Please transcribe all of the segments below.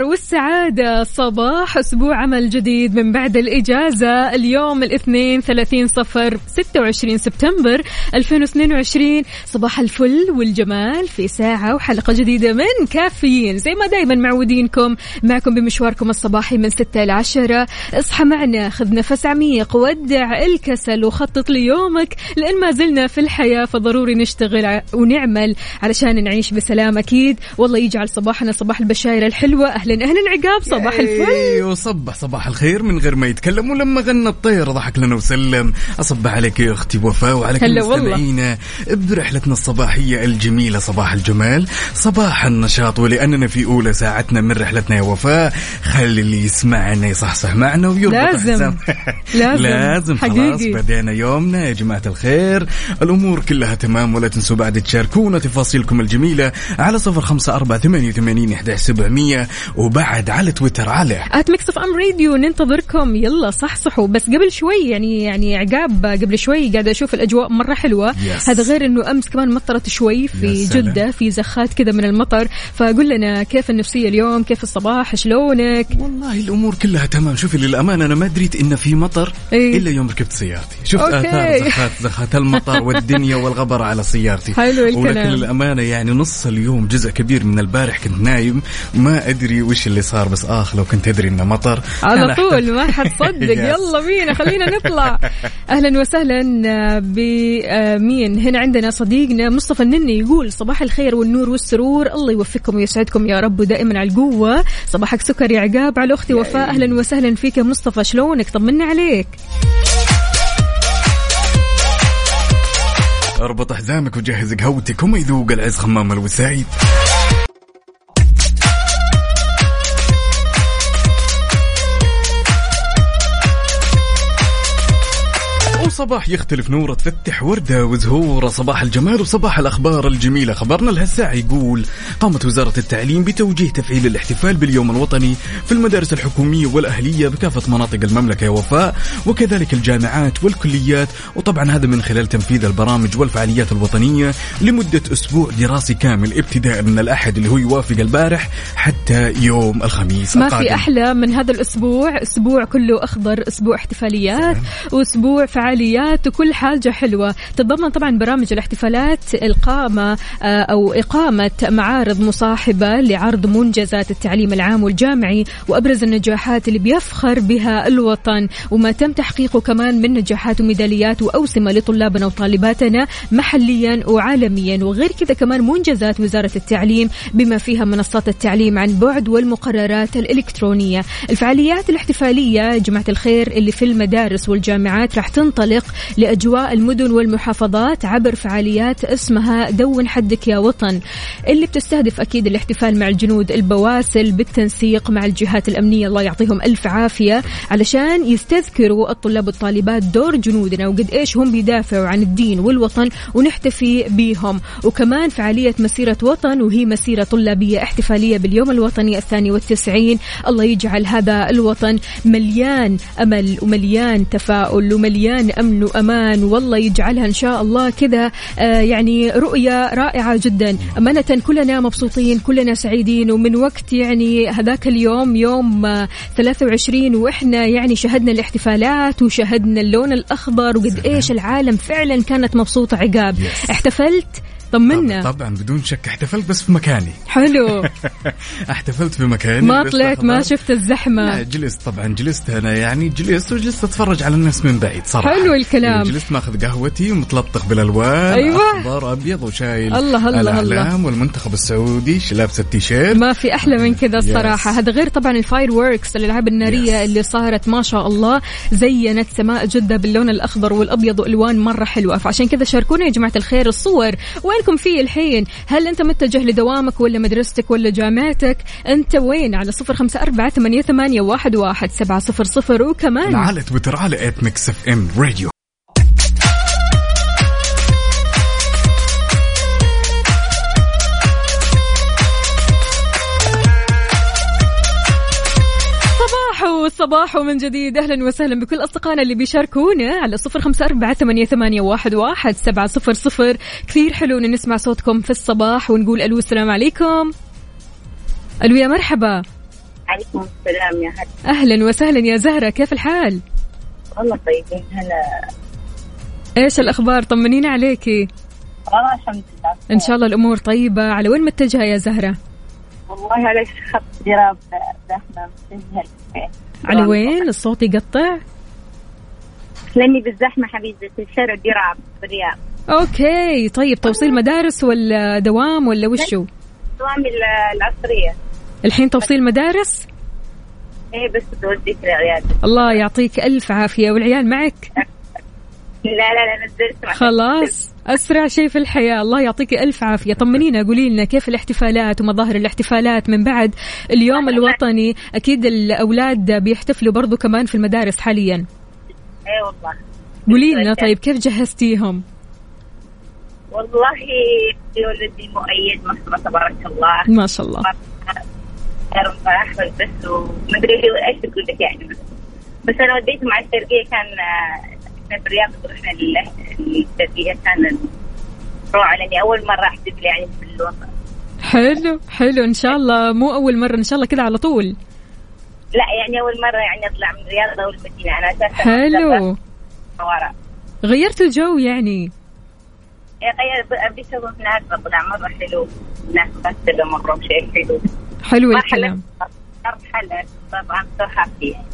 الخير والسعادة صباح أسبوع عمل جديد من بعد الإجازة. اليوم الاثنين ثلاثين صفر ستة وعشرين سبتمبر 2022 صباح الفل والجمال في ساعة وحلقة جديدة من كافيين. زي ما دايما معودينكم معكم بمشواركم الصباحي من ستة إلى عشرة. اصحى معنا خذ نفس عميق ودع الكسل وخطط ليومك. لأن ما زلنا في الحياة فضروري نشتغل ونعمل علشان نعيش بسلام أكيد. والله يجعل صباحنا صباح البشاير الحلوة. أهلا أهلا. عقاب صباح الفل أيوه صبح صباح الخير من غير ما يتكلم ولما غنى الطير ضحك لنا وسلم اصبح عليك يا أختي وفاء وعلى كل هلا والله. مستمعينا برحلتنا الصباحية الجميلة صباح الجمال صباح النشاط ولأننا في أولى ساعتنا من رحلتنا يا وفاء خلي اللي يسمعنا يصحصح معنا ويربط لازم. لازم. لازم خلاص. بدينا يومنا يا جماعة الخير الأمور كلها تمام ولا تنسوا بعد تشاركونا تفاصيلكم الجميلة على صفر خمسة أربعة ثمانية وثمانين إحدى وبعد على تويتر على at Mix FM Radio ننتظركم. يلا صحصحوا. بس قبل شوي يعني يعني عقاب قبل شوي قاعدة أشوف الأجواء مرة حلوة. Yes. هذا غير إنه أمس كمان مطرت شوي في. جدة في زخات كذا من المطر. فقول لنا كيف النفسية اليوم؟ كيف الصباح؟ شلونك؟ والله الأمور كلها تمام. شوفي للأمانة أنا ما دريت انه في مطر إيه. إلا يوم ركبت سيارتي. شفت okay. آثار زخات زخات المطر والدنيا والغبرة على سيارتي. حلو الكلام. ولكن للأمانة يعني نص اليوم جزء كبير من البارح كنت نايم. ما أدري وش اللي صار بس آخ لو كنت أدري إنه مطر. على طول ما حتصدق. يلا بينا خلينا نطلع. أهلا وسهلا بمين هنا عندنا صديقنا مصطفى النني يقول صباح الخير والنور والسرور. الله يوفقكم ويسعدكم يا رب ودائما على القوة. صباحك سكر يا عقاب على أختي وفاء. أهلا وسهلا فيك يا مصطفى شلونك؟ طمنا عليك. أربط حزامك وجهز قهوتك وما يذوق العز خمام الوسايد. وصباح يختلف نوره تفتح وردة وزهورة صباح الجمال وصباح الأخبار الجميلة. خبرنا لهالساعة يقول قامت وزارة التعليم بتوجيه تفعيل الاحتفال باليوم الوطني في المدارس الحكومية والأهلية بكافة مناطق المملكة يا وفاء وكذلك الجامعات والكليات. وطبعا هذا من خلال تنفيذ البرامج والفعاليات الوطنية لمدة أسبوع دراسي كامل ابتداء من الأحد اللي هو يوافق البارح حتى يوم الخميس ما القادم. في أحلى من هذا الأسبوع. أسبوع كله أخضر أسبوع احتفاليات وأسبوع فعاليات وكل حاجة حلوة. تتضمن طبعا برامج الاحتفالات إلقامة آه، أو إقامة معارض مصاحبة لعرض منجزات التعليم العام والجامعي وأبرز النجاحات اللي بيفخر بها الوطن. وما تم تحقيقه كمان من نجاحات وميداليات وأوسمة لطلابنا وطالباتنا محليا وعالميا. وغير كذا كمان منجزات وزارة التعليم بما فيها منصات التعليم عن بعد والمقررات الإلكترونية. الفعاليات الاحتفالية يا جماعة الخير اللي في المدارس والجامعات راح تنطلق لأجواء المدن والمحافظات عبر فعاليات اسمها دون حدك يا وطن اللي بتستهدف أكيد الاحتفال مع الجنود البواسل بالتنسيق مع الجهات الأمنية. الله يعطيهم ألف عافية علشان يستذكروا الطلاب والطالبات دور جنودنا وقد إيش هم بيدافعوا عن الدين والوطن ونحتفي بيهم. وكمان فعالية مسيرة وطن وهي مسيرة طلابية احتفالية باليوم الوطني الثاني والتسعين. الله يجعل هذا الوطن مليان أمل ومليان تفاؤل ومليان أمن وأمان. والله يجعلها إن شاء الله كذا آه، يعني رؤية رائعة جدا. أمانة كلنا مبسوطين كلنا سعيدين. ومن وقت يعني هذاك اليوم يوم آه، 23 وإحنا يعني شهدنا الاحتفالات وشهدنا اللون الأخضر وقد إيش العالم فعلا كانت مبسوطة عقاب. احتفلت طمنا. طبعا بدون شك. احتفلت بس في مكاني. حلو. احتفلت في مكاني ما طلعت ما. شفت الزحمة. لا جلست. طبعا جلست أنا يعني جلست وجلست أتفرج على الناس من بعيد صراحة. حلو الكلام. جلست ماخذ قهوتي ومتلطخ بالألوان أيوة. أخضر أبيض وشايل الله، الله، الأعلام والمنتخب السعودي ش- لابس التيشيرت. ما في أحلى من كذا الصراحه. هذا غير طبعا ال fireworks الألعاب النارية. اللي صارت ما شاء الله. زينت سماء جدة باللون الأخضر والأبيض وألوان مرة حلوة. فعشان كذا شاركونا يا جماعة الخير الصور وينكم في الحين؟ هل أنت متجه لدوامك ولا مدرستك ولا جامعتك؟ أنت وين؟ على صفر أربعة ثمانية, ثمانية واحد, واحد سبعة صفر صفر. وكمان على تويتر على at Mix FM Radio صباحو صباحو من جديد. أهلا وسهلا بكل أصدقائنا اللي بيشاركونا على صفر خمسة أربعة ثمانية, ثمانية واحد, واحد سبعة صفر صفر. كثير حلو إن نسمع صوتكم في الصباح ونقول ألو السلام عليكم. ألو يا مرحبا. عليكم السلام يا هلا. أهلا وسهلا يا زهرة كيف الحال؟ والله طيبين هلا. إيش الأخبار؟ طمنينا عليكي والله الحمد لله. إن شاء الله الأمور طيبة. على وين متجهة يا زهرة؟ والله على خط جراب زحمة. متجهة على وين؟ الصوت يقطع؟ لأني بالزحمة حبيبتي في شارع جراب بالرياض أوكي طيب توصيل مدارس ولا دوام ولا وشو؟ دوام ال- العصرية. الحين توصيل مدارس؟ إيه بس توديك العيادة الله يعطيك ألف عافية والعيال معك؟ لا لا لا نزلت. خلاص. أسرع شيء في الحياة. الله يعطيك ألف عافية. طمنينا قولي لنا كيف الاحتفالات ومظاهر الاحتفالات من بعد اليوم الوطني. أكيد الأولاد بيحتفلوا برضو كمان في المدارس حاليا. إيه والله. قولي لنا طيب كيف جهزتيهم؟ والله في ولدي مؤيد ما شاء الله تبارك الله. ما شاء الله. بس ومدري إيش أقول لك يعني. بس, بس أنا وديتهم على الشرقيه كان إحنا بالرياض رحنا لل- للشرقيه كان روعه لأني أول مرة احتفل يعني بالوطن حلو حلو. إن شاء الله مو أول مرة إن شاء الله كذا على طول. لا يعني أول مرة يعني أطلع من الرياض أو المدينة. أنا أساسا حلو. ورا غيرت الجو يعني؟ غير أبي أشوف ناس بطلع مرة حلو. ناس ممثله مره شيء حلو. حلو الكلام. مرحله طبعا صراحة فيها.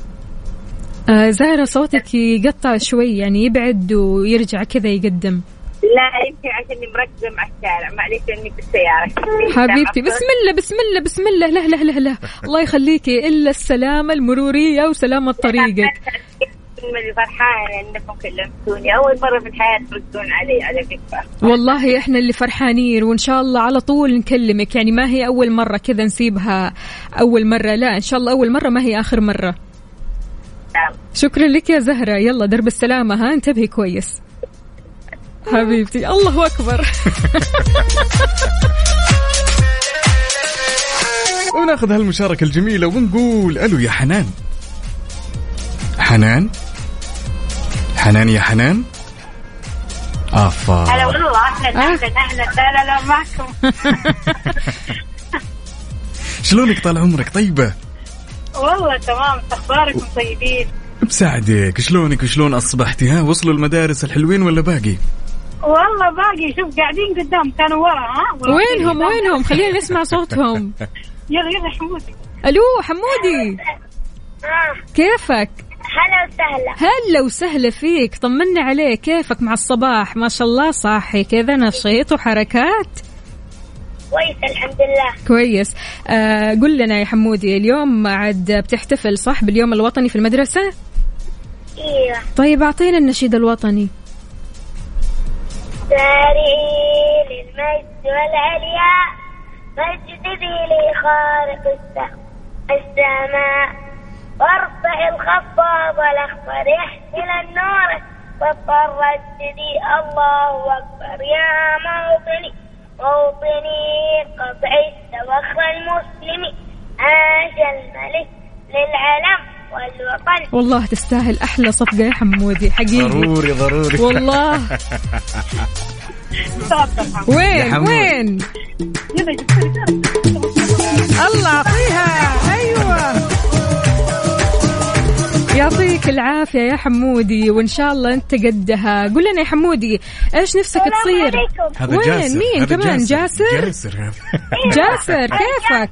آه زهرة صوتك يقطع شوي يعني يبعد ويرجع كذا يقدم. لا يمكن عشاني مركزة مع الشارع. معليش إني في السيارة. حبيبتي بسم الله بسم الله بسم الله لا لا لا لا. الله يخليكي إلا السلامة المرورية وسلامة طريقك. فرحانة إنكم كلمتوني. أول مرة في الحياة تردون علي على فكرة. والله إحنا اللي فرحانين وإن شاء الله على طول نكلمك. يعني ما هي أول مرة كذا نسيبها أول مرة. لا إن شاء الله أول مرة ما هي آخر نعم. شكرا لك يا زهرة. يلا درب السلامة. ها انتبهي كويس. حبيبتي. الله أكبر. وناخذ هالمشاركة الجميلة ونقول ألو يا حنان. حنان؟ حنان يا حنان؟ هلا افا والله أهلا آه. أهلا أهلا. لا لا لا معكم. شلونك طال عمرك؟ طيبة؟ والله تمام أخباركم طيبين؟ بساعدك شلونك؟ وشلون أصبحتي؟ ها وصلوا المدارس الحلوين ولا باقي؟ والله باقي شوف قاعدين قدام كانوا ورا ها؟ وينهم وينهم؟ خلينا نسمع صوتهم. يلا يلا حمودي. ألو حمودي. كيفك؟ هلا وسهلا. هلا وسهلا فيك طمنا عليك كيفك مع الصباح؟ ما شاء الله صاحي كذا نشيط وحركات؟ كويس الحمد لله. كويس. آه قل لنا يا حمودي اليوم عاد بتحتفل صح باليوم الوطني في المدرسة؟ إيوه. طيب أعطينا النشيد الوطني. سارعي للمجد والعلياء فاجذبي لخارق الس- السماء. وارفع الخفاض الاخضر يحمل النور. وترددي الله أكبر يا موطني. موطني قطع التوخى المسلم عاش الملك للعلم والوطن. والله تستاهل أحلى صفقة يا حمودي حقيقي. ضروري ضروري. والله. وين. وين؟ الله اعطيها يعطيك العافية يا حمودي وإن شاء الله أنت قدها. قول لنا يا حمودي إيش نفسك تصير؟ هذا وين؟ جاسر. مين هذا كمان؟ جاسر؟ جاسر؟ هذا. جاسر كيفك؟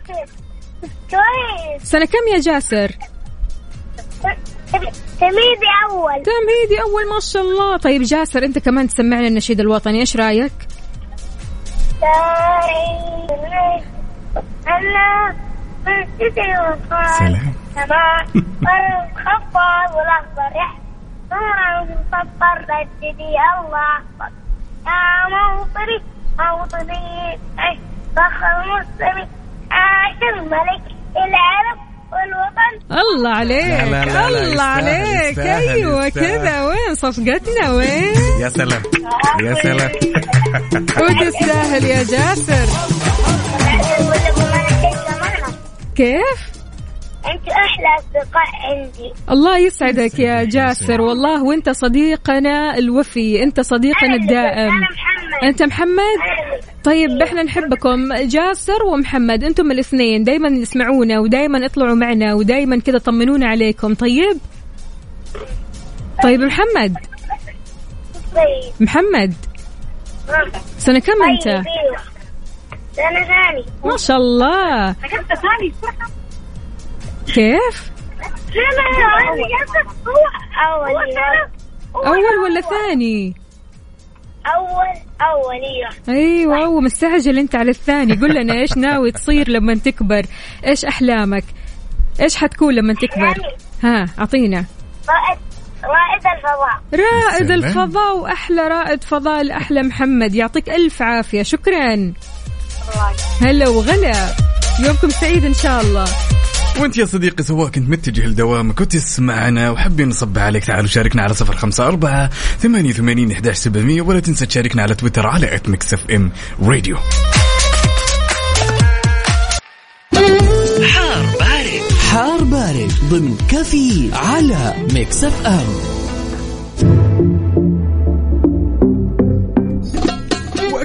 كويس. سنة كم يا جاسر؟ تميدي أول. تمهيدي أول ما شاء الله. طيب جاسر أنت كمان تسمعنا النشيد الوطني إيش رأيك؟ نور مصفر رددي الله أكبر يا موطني موطني فخر عاش الملك العرب والوطن الله عليك لا لا لا الله عليك. يستاهل. كذا وين؟ صفقتنا وين؟ يا سلام يا سلام. وتستاهل يا جاسر. كيف؟ أنت أحلى أصدقاء عندي. الله يسعدك يا جاسر. والله وأنت صديقنا الوفي أنت صديقنا الدائم. أنا محمد. أنت محمد؟ طيب إحنا نحبكم. جاسر ومحمد أنتم الاثنين دائما يسمعونا ودائما اطلعوا معنا ودائما كذا طمنونا عليكم. طيب؟ طيب محمد. طيب. محمد. سنة كم أنت؟ طيب أيوة. سنة ثاني ما شاء الله. كيف؟ أول اول ولا ثاني؟ أول أول أيوة أيوه ومستعجل أنت على الثاني. قل لنا إيش ناوي تصير لما تكبر؟ إيش أحلامك؟ إيش حتكون لما تكبر؟ ها أعطينا. رائد رائد الفضاء رائد. الفضاء وأحلى رائد فضاء الأحلى محمد. يعطيك ألف عافية. شكرا. هلا وغلا. يومكم سعيد إن شاء الله. وانت يا صديقي سواء كنت متجه لدوامك وتسمعنا وحابين نصب عليك تعالوا شاركنا على صفر خمسة أربعة ثمانية وثمانين إحداش سبعمية ولا تنسى تشاركنا على تويتر على at Mix FM Radio حار بارد. حار بارد ضمن كافيين على Mix FM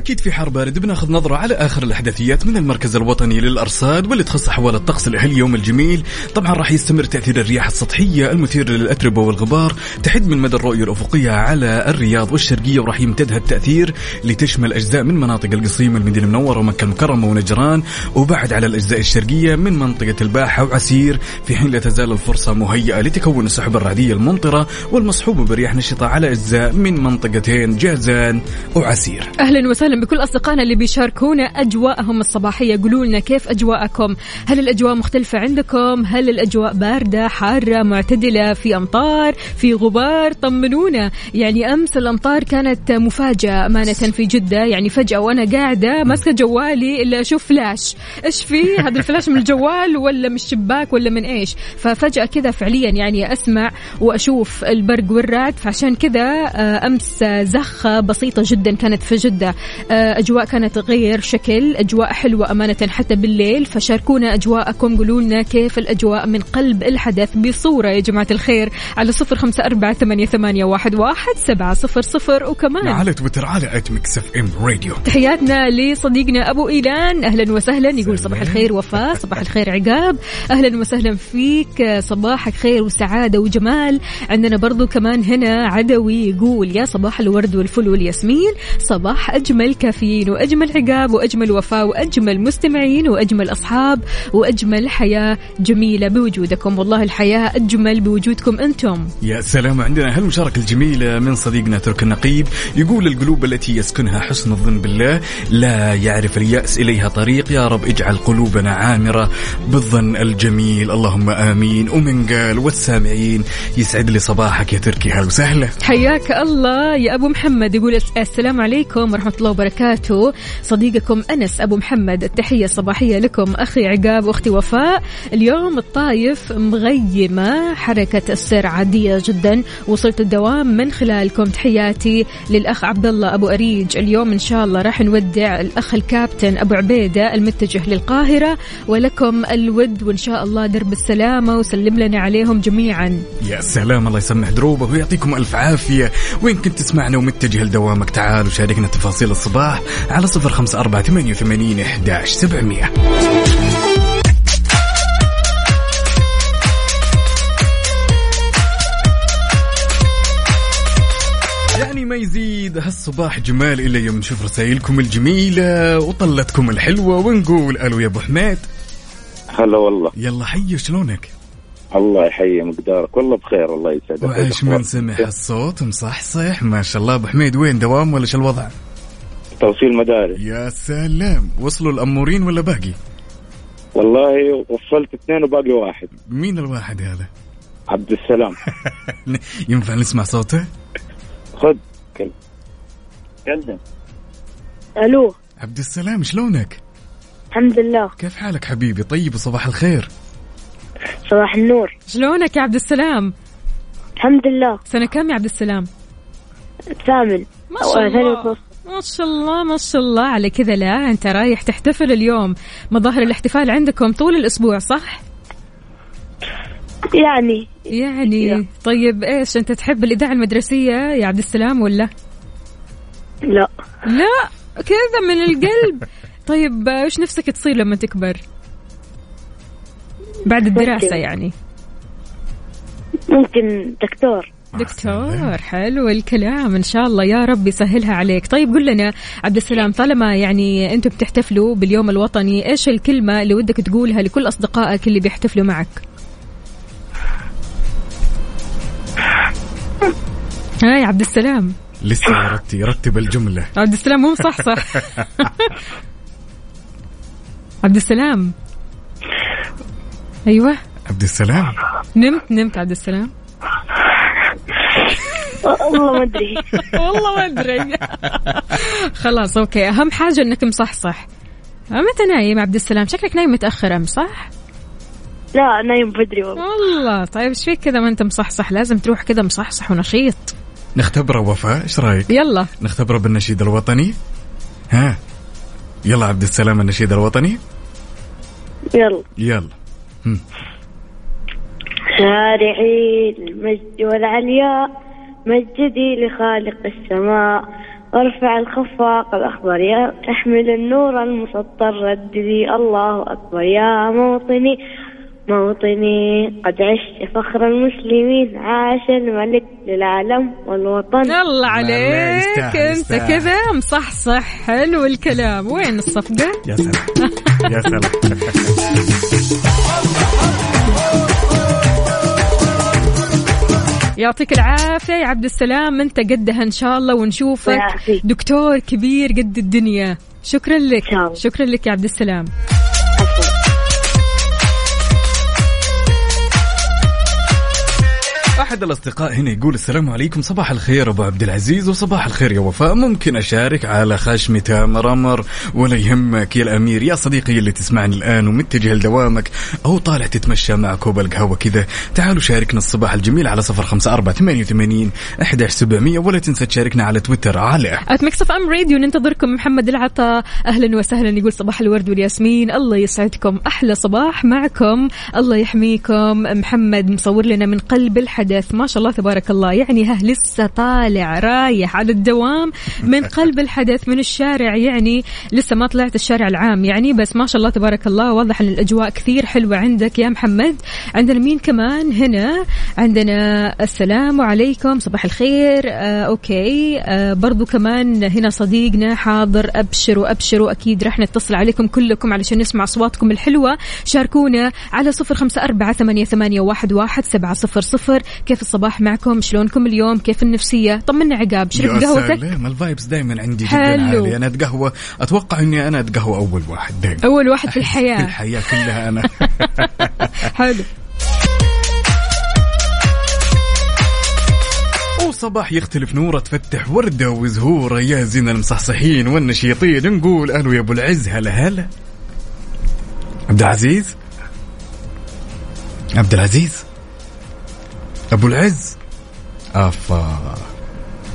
واكيد في حار بارد. بناخذ نظرة على آخر الأحداثيات من المركز الوطني للأرصاد واللي تخص احوال الطقس لهاليوم الجميل. طبعا راح يستمر تأثير الرياح السطحية. المثير للأتربة والغبار تحد من مدى الرؤية الأفقية على الرياض والشرقية وراح يمتد هالتاثير لتشمل أجزاء من مناطق القصيم المدينة المنورة ومكة المكرمة ونجران. وبعد على الأجزاء الشرقية من منطقة الباحة وعسير في حين لا تزال الفرصة مهيئة لتكون السحب الرعدية الممطره والمصحوبه برياح نشطة على أجزاء من منطقتين جازان وعسير. أهلا وسهلا. بكل أصدقائنا اللي بيشاركونا أجواءهم الصباحية. قولوا لنا كيف أجواءكم؟ هل الأجواء مختلفة عندكم؟ هل الأجواء باردة حارة معتدلة في أمطار في غبار؟ طمنونا. يعني أمس الأمطار كانت مفاجأة أمانة في جدة. يعني فجأة وأنا قاعدة ماسكة جوالي الا أشوف فلاش. إيش في؟ هذا الفلاش من الجوال ولا من الشباك ولا من إيش؟ ففجأة كذا فعليا يعني أسمع وأشوف البرق والرعد. فعشان كذا آه، أمس آه، زخة بسيطة جدا كانت في جدة. آه، أجواء كانت غير شكل أجواء حلوة أمانة حتى بالليل فشاركونا أجواءكم قولوا لنا كيف الأجواء من قلب الحدث بصورة يا جماعة الخير على صفر خمسة أربعة ثمانية, ثمانية واحد, واحد سبعة صفر صفر وكمان. على تويتر على at Mix FM Radio تحياتنا لصديقنا أبو إيلان أهلا وسهلا يقول صباح الخير وفاء صباح الخير عقاب. أهلا وسهلا فيك صباحك خير وسعادة وجمال. عندنا برضو كمان هنا عدوي يقول يا صباح الورد والفل والياسمين صباح اجمل كافيين وأجمل عقاب وأجمل وفاء وأجمل مستمعين وأجمل أصحاب وأجمل حياة جميلة بوجودكم. والله الحياة أجمل بوجودكم أنتم. يا سلام. عندنا هالمشاركة الجميلة من صديقنا ترك النقيب يقول القلوب التي يسكنها حسن الظن بالله لا يعرف اليأس إليها طريق. يا رب اجعل قلوبنا عامرة بالظن الجميل. اللهم آمين. ومن قال والسامعين يسعد لي صباحك يا تركي. هلا وسهلا. حياك الله يا أبو محمد يقول الس- السلام عليكم ورحمة الله وبركاته. صديقكم أنس أبو محمد التحية الصباحية لكم أخي عقاب وأختي وفاء. اليوم الطايف مغيمة حركة السير عادية جدا وصلت الدوام من خلالكم. تحياتي للأخ عبد الله أبو أريج. اليوم إن شاء الله راح نودع الأخ الكابتن أبو عبيدة المتجه للقاهرة ولكم الود وإن شاء الله درب السلامة وسلم لنا عليهم جميعا. يا سلام الله يسمح دروبه ويعطيكم ألف عافية. وين كنت تسمعنا ومتجه لدوامك؟ تعال وشاركنا تفاصيل الصباح الصباح على صفر خمسة أربعة ثمانية وثمانين إحداش سبعمية. يعني ما يزيد هالصباح جمال إلا يوم نشوف رسائلكم الجميلة وطلتكم الحلوة ونقول ألو يا أبو حميد. هلا والله. يلا حي شلونك؟ الله يحيي مقدارك. والله بخير الله يسعدك. وايش من سمح الصوت مصحصح. ما شاء الله أبو حميد وين دوام ولا شو الوضع؟ توصيل مدارس. يا سلام. وصلوا الأمورين ولا باقي؟ والله وصلت اثنين وباقي واحد. مين الواحد هذا؟ عبد السلام. ينفع نسمع صوته؟ خذ كلم كلم ألو. عبد السلام شلونك؟ الحمد لله. كيف حالك حبيبي؟ طيب وصباح الخير. صباح النور. شلونك يا عبد السلام؟ الحمد لله. سنة كم يا عبد السلام؟ الثامن ما شاء الله. ما شاء الله ما شاء الله. على كذا لا أنت رايح تحتفل اليوم مظاهر الاحتفال عندكم طول الأسبوع صح؟ يعني. يعني. طيب إيش أنت تحب الإذاعة المدرسية يا عبد السلام ولا؟ لا. لا كذا من القلب. طيب إيش نفسك تصير لما تكبر؟ بعد الدراسة يعني. ممكن دكتور. دكتور حلو الكلام. إن شاء الله يا رب يسهلها عليك. طيب قل لنا عبد السلام طالما يعني أنتم بتحتفلوا باليوم الوطني إيش الكلمة اللي ودك تقولها لكل أصدقائك اللي بيحتفلوا معك؟ ها يا عبد السلام. لسه يرتب يرتب الجملة. عبد السلام مو مصحصح. عبد السلام. أيوه. عبد السلام. نمت نمت عبد السلام. والله ما أدري. والله ما أدري. خلاص أوكي. أهم حاجة إنك مصحصح. متى نايم عبد السلام؟ شكلك نايم متأخر أم صح؟ لا نايم بدري والله. والله. طيب إيش فيك كذا ما انت مصحصح؟ لازم تروح كذا مصحصح ونشيط. نختبره وفاء إيش رأيك؟ يلا. نختبره بالنشيد الوطني. ها. يلا عبد السلام النشيد الوطني. يلا. يلا. هم. شارعي المجد والعلياء مجدي لخالق السماء. وارفع الخفاق الأخضر يا احمل النور المسطر. رددي الله أكبر. يا موطني موطني قد عشت فخر المسلمين. عاش الملك للعالم والوطن. لا، عليك. انت. كذا مصحصح حلو الكلام. وين الصفقة؟ يا سلام. يا سلام. يعطيك العافية يا عبد السلام. انت قدها إن شاء الله ونشوفك. دكتور كبير قد الدنيا. شكرا لك. إن. شكرا لك يا عبد السلام. أحد الأصدقاء هنا يقول السلام عليكم صباح الخير أبو عبد العزيز وصباح الخير يا وفاء. ممكن أشارك على خشمي تامر أمر ولا يهمك يا الأمير يا صديقي اللي تسمعني الآن ومتجه لدوامك أو طالع تتمشى مع كوب القهوة كذا. تعالوا شاركنا الصباح الجميل على صفر خمسة أربعة ثمانية وثمانين أحد سبعمية. ولا تنسى تشاركنا على تويتر على at Mix FM Radio ننتظركم. محمد العطا أهلا وسهلا. يقول صباح الورد والياسمين. الله يسعدكم. أحلى صباح معكم. الله يحميكم. محمد مصور لنا من قلب الحدث ما شاء الله تبارك الله. يعني ها لسه طالع رايح على الدوام من قلب الحدث من الشارع. يعني لسه ما طلعت الشارع العام. يعني بس ما شاء الله تبارك الله. واضح إن الأجواء كثير حلوة عندك يا محمد. عندنا مين كمان هنا؟ عندنا السلام عليكم. صباح الخير. آه أوكي. آه برضو كمان هنا صديقنا حاضر. ابشروا ابشروا أكيد راح نتصل عليكم كلكم علشان نسمع أصواتكم الحلوة. شاركونا على صفر خمسة أربعة ثمانية, ثمانية واحد, واحد سبعة صفر صفر. كيف الصباح معكم؟ شلونكم اليوم؟ كيف النفسية؟ طمنا عقاب شرب قهوتك. سلام الفايبس دائما عندي جدا حلو. عالي. أنا أتقهوى. أتوقع إني أنا أتقهوى أول واحد دائما أول واحد في في الحياة. الحياة كلها أنا. حلو. وصباح يختلف نوره تفتح وردة وزهوره يا زين المصحصحين والنشيطين نقول ألو يا أبو العز هلا هلا. عبد العزيز؟ عبد العزيز؟ أبو العز. افا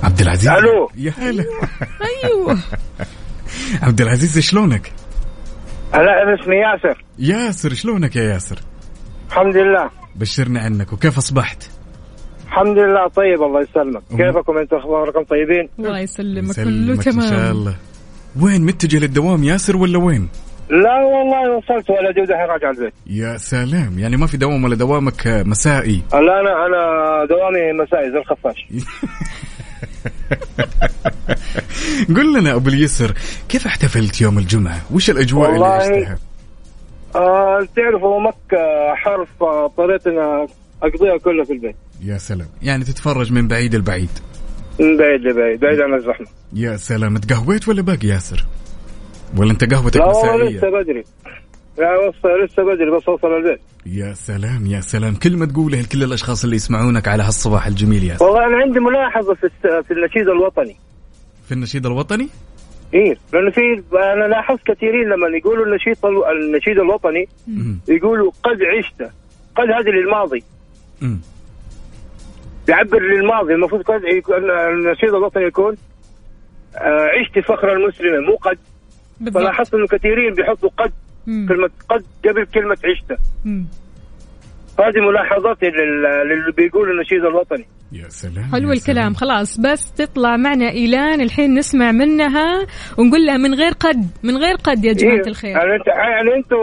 عبد العزيز. ألو. يا هلا. أيوه. عبد العزيز شلونك؟ هلا أنا اسمي ياسر. ياسر شلونك يا ياسر؟ الحمد لله. بشرنا عنك. وكيف أصبحت؟ الحمد لله طيب الله يسلمك. كيفكم أنتم؟ أخباركم طيبين؟ الله يسلمك كله يسلمك إن شاء تمام. الله. وين متجه للدوام ياسر ولا وين؟ لا والله وصلت ولا جودة الحين راجع البيت. يا سلام. يعني ما في دوام ولا دوامك مسائي؟ لا أنا أنا دوامي مسائي زي الخفاش. قل لنا أبو اليسر كيف احتفلت يوم الجمعة؟ وش الأجواء اللي عشتها؟ آه تعرفوا مكة حرف اضطريت اني أقضيها كلها في البيت. يا سلام. يعني تتفرج من بعيد البعيد من بعيد لبعيد بعيد عن الزحمة. يا سلام. تقهويت ولا باقي ياسر؟ ولا انت قهوتك لا والله مسائيه؟ لسه بدري. لا لسه بدري بس اوصل البيت. يا سلام يا سلام. كلمة تقولها لكل الأشخاص اللي يسمعونك على هالصباح الجميل ياسر. والله أنا عندي ملاحظة في في النشيد الوطني. في النشيد الوطني؟ إيه لأنه في أنا لاحظت كثيرين لما يقولوا النشيد النشيد الوطني. يقولوا قد عشت قد هذه للماضي. مم. يعبر للماضي. المفروض قد النشيد الوطني يكون آه، عشت فخر المسلمة مو قد. بالضبط. فلاحظت إنه كثيرين بيحطوا قد مم. كلمة قد قبل كلمة عشت مم. هذه ملاحظاتي لل- للي بيقول النشيد الوطني. يا سلام حلو يا الكلام. سلام. خلاص بس تطلع معنا إيلان. الحين نسمع منها ونقول لها من غير قد من غير قد يا جماعة إيه، الخير. يعني انت يعني أنتم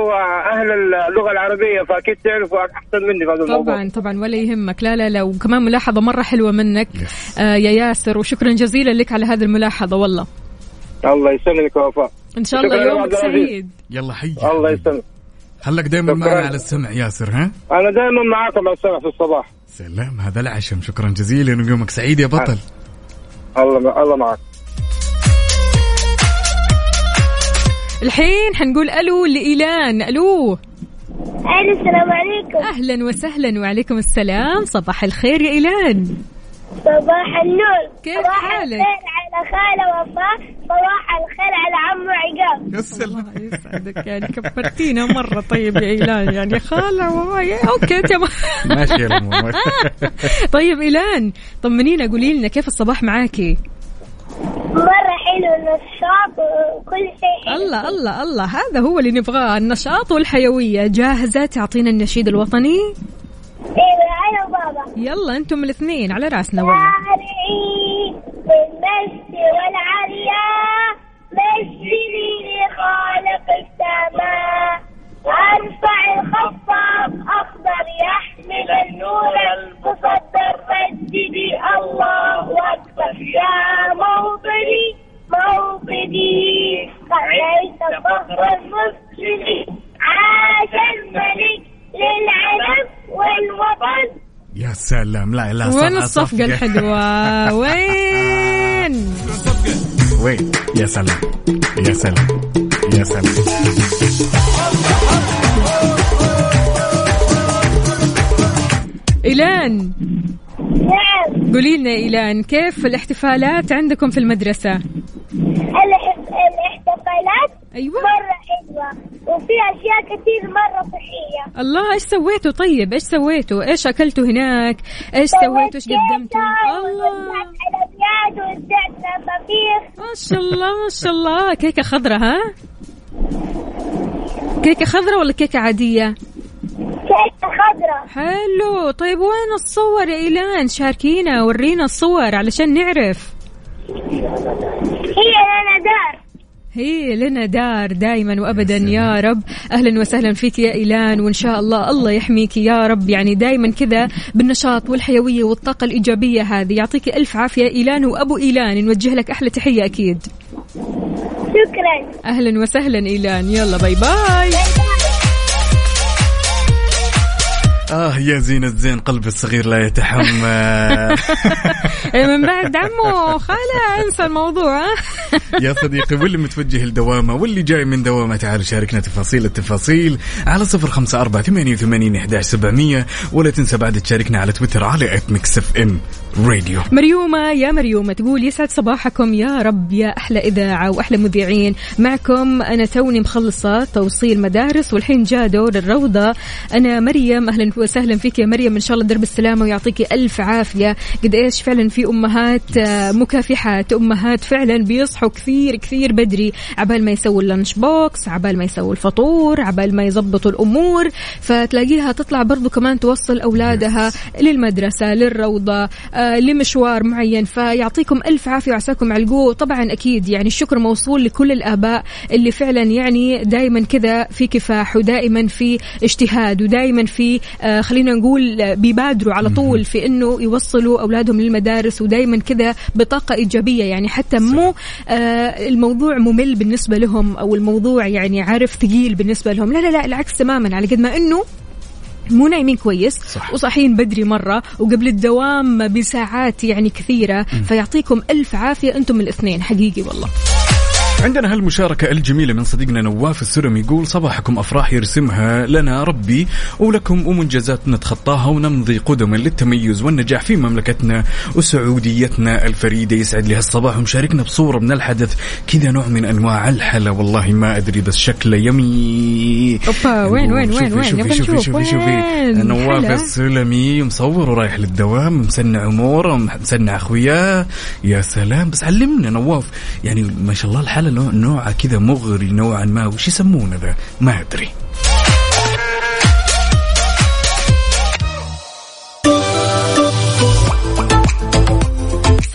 أهل اللغة العربية فأكيد تعرفوا أحسن مني في هذا الموضوع. طبعا طبعا ولا يهمك. لا لا لا. وكمان ملاحظة مرة حلوة منك. Yes. آه يا ياسر وشكرا جزيلا لك على هذه الملاحظة والله. الله يسلمك يا وفاء إن شاء الله يومك. سعيد. يلا حي الله يسلمك. خلك دائما. معنا على السمع ياسر ها؟ أنا دائما معاكم على السمع في الصباح. سلام هذا العشم. شكرا جزيلا ويومك سعيد يا بطل. الله الله معك الحين حنقول ألو لإيلان. ألو. ألو السلام عليكم. أهلا وسهلا وعليكم السلام. صباح الخير يا إيلان. صباح النور. كيف صباح حالك؟ الخير على خالة وفاء. صباح الخير على عمو عقاب. يا سلام. الله يسعدك. يعني كبرتينا مرة طيب يا إيلان. يعني خالة وهاي أوكي تمام ماشي الأمور طيب إيلان طمنينا قولي لنا كيف الصباح معاكي مرة حلو النشاط وكل شيء حلو. الله الله الله. هذا هو اللي نبغاه النشاط والحيوية. جاهزة تعطينا النشيد الوطني؟ أنا وبابا. يلا أنتم الاثنين على رأسنا والله. بالمجد والعليا مجدني لخالق السماء. أرفع الخفاض أخضر يحمل النور المصدر. مجدي الله أكبر. يا موطني موطني. خليت فخر المسلمين عاش الملك. للعلم والوطن. يا سلام. لا لا وين صفقة- الصفقة الحلوة؟ وين؟ وين؟ يا سلام. يا سلام. يا سلام. إيلان. نعم. قولي لنا إيلان كيف الاحتفالات عندكم في المدرسة؟ الاحت- الاحتفالات أيوة. مرة حلوة وفي أشياء كثير مرة صحية. الله إيش سويتوا؟ طيب إيش سويتوا؟ إيش أكلتوا هناك؟ إيش سويتوا؟ إيش قدمتوا؟ الله. ما شاء الله ما شاء الله. كيكة خضرة ها؟ كيكة خضرة ولا كيكة عادية؟ كيكة خضراء حلو. طيب وين الصور يا إيلان؟ شاركينا ورينا الصور علشان نعرف. هي لنا دار دائما وابدا يا رب. أهلا وسهلا فيك يا إيلان وإن شاء الله الله يحميك يا رب. يعني دائما كذا بالنشاط والحيوية والطاقة الإيجابية هذه. يعطيك ألف عافية إيلان وأبو إيلان. نوجه لك أحلى تحية أكيد. شكرا. أهلا وسهلا إيلان. يلا باي باي. آه يا زين الزين قلب الصغير لا يتحمل من بعد عمو خلا انسى الموضوع؟ يا صديقي واللي متوجه لدوامة واللي جاي من دوامة تعال شاركنا تفاصيل التفاصيل على صفر خمسة أربعة ثمانية وثمانين ولا تنسى بعد تشاركنا على تويتر على at ميكس إف إم راديو مريومة يا مريومة تقول يسعد صباحكم. يا رب يا أحلى إذاعة وأحلى مذيعين. معكم أنا توني مخلصة توصيل مدارس والحين جاء دور الروضة. أنا مريم أهلا وسهلا فيك يا مريم. إن شاء الله درب السلامة ويعطيكي ألف عافية. قد إيش فعلا في أمهات آه، مكافحات أمهات فعلا بيصحوا كثير كثير بدري. عبال ما يسووا اللانش بوكس عبال ما يسووا الفطور عبال ما يزبطوا الأمور. فتلاقيها تطلع برضو كمان توصل أولادها للمدرسة للروضة آه، لمشوار معين فيعطيكم ألف عافية وعساكم على القوة. طبعا أكيد يعني الشكر موصول لكل الآباء اللي فعلا يعني دائما كذا في كفاح ودائما في اجتهاد ودائما في آه، آه خلينا نقول آه، بيبادروا على طول في إنه يوصلوا أولادهم للمدارس ودائما كذا بطاقة إيجابية. يعني حتى مو آه الموضوع ممل بالنسبة لهم أو الموضوع يعني عارف ثقيل بالنسبة لهم. لا لا لا العكس تماما على قد ما إنه مو نايمين كويس. صح. وصاحيين بدري مرة وقبل الدوام بساعات يعني كثيرة. فيعطيكم ألف عافية أنتم الإثنين. حقيقي والله. عندنا هالمشاركة الجميلة من صديقنا نواف السرم يقول صباحكم أفراح يرسمها لنا ربي ولكم ومنجزات نتخطاها ونمضي قدما للتميز والنجاح في مملكتنا وسعوديتنا. الفريدة يسعد لي هالصباح ومشاركنا بصورة من الحدث كذا نوع من أنواع الحلا والله ما أدري بس شكله يمي أوبا وين وين وين وين؟ شوفي شوفي شوفي شوفي. وين؟ نواف. السلمي مصور ورايح للدوام مسنع أموره مسنع أخوياه. يا سلام بس علمنا نواف يعني ما شاء الله الحاله نوع- نوعها كذا مغري نوعا ما وش يسمونه ذا؟ ما أدري.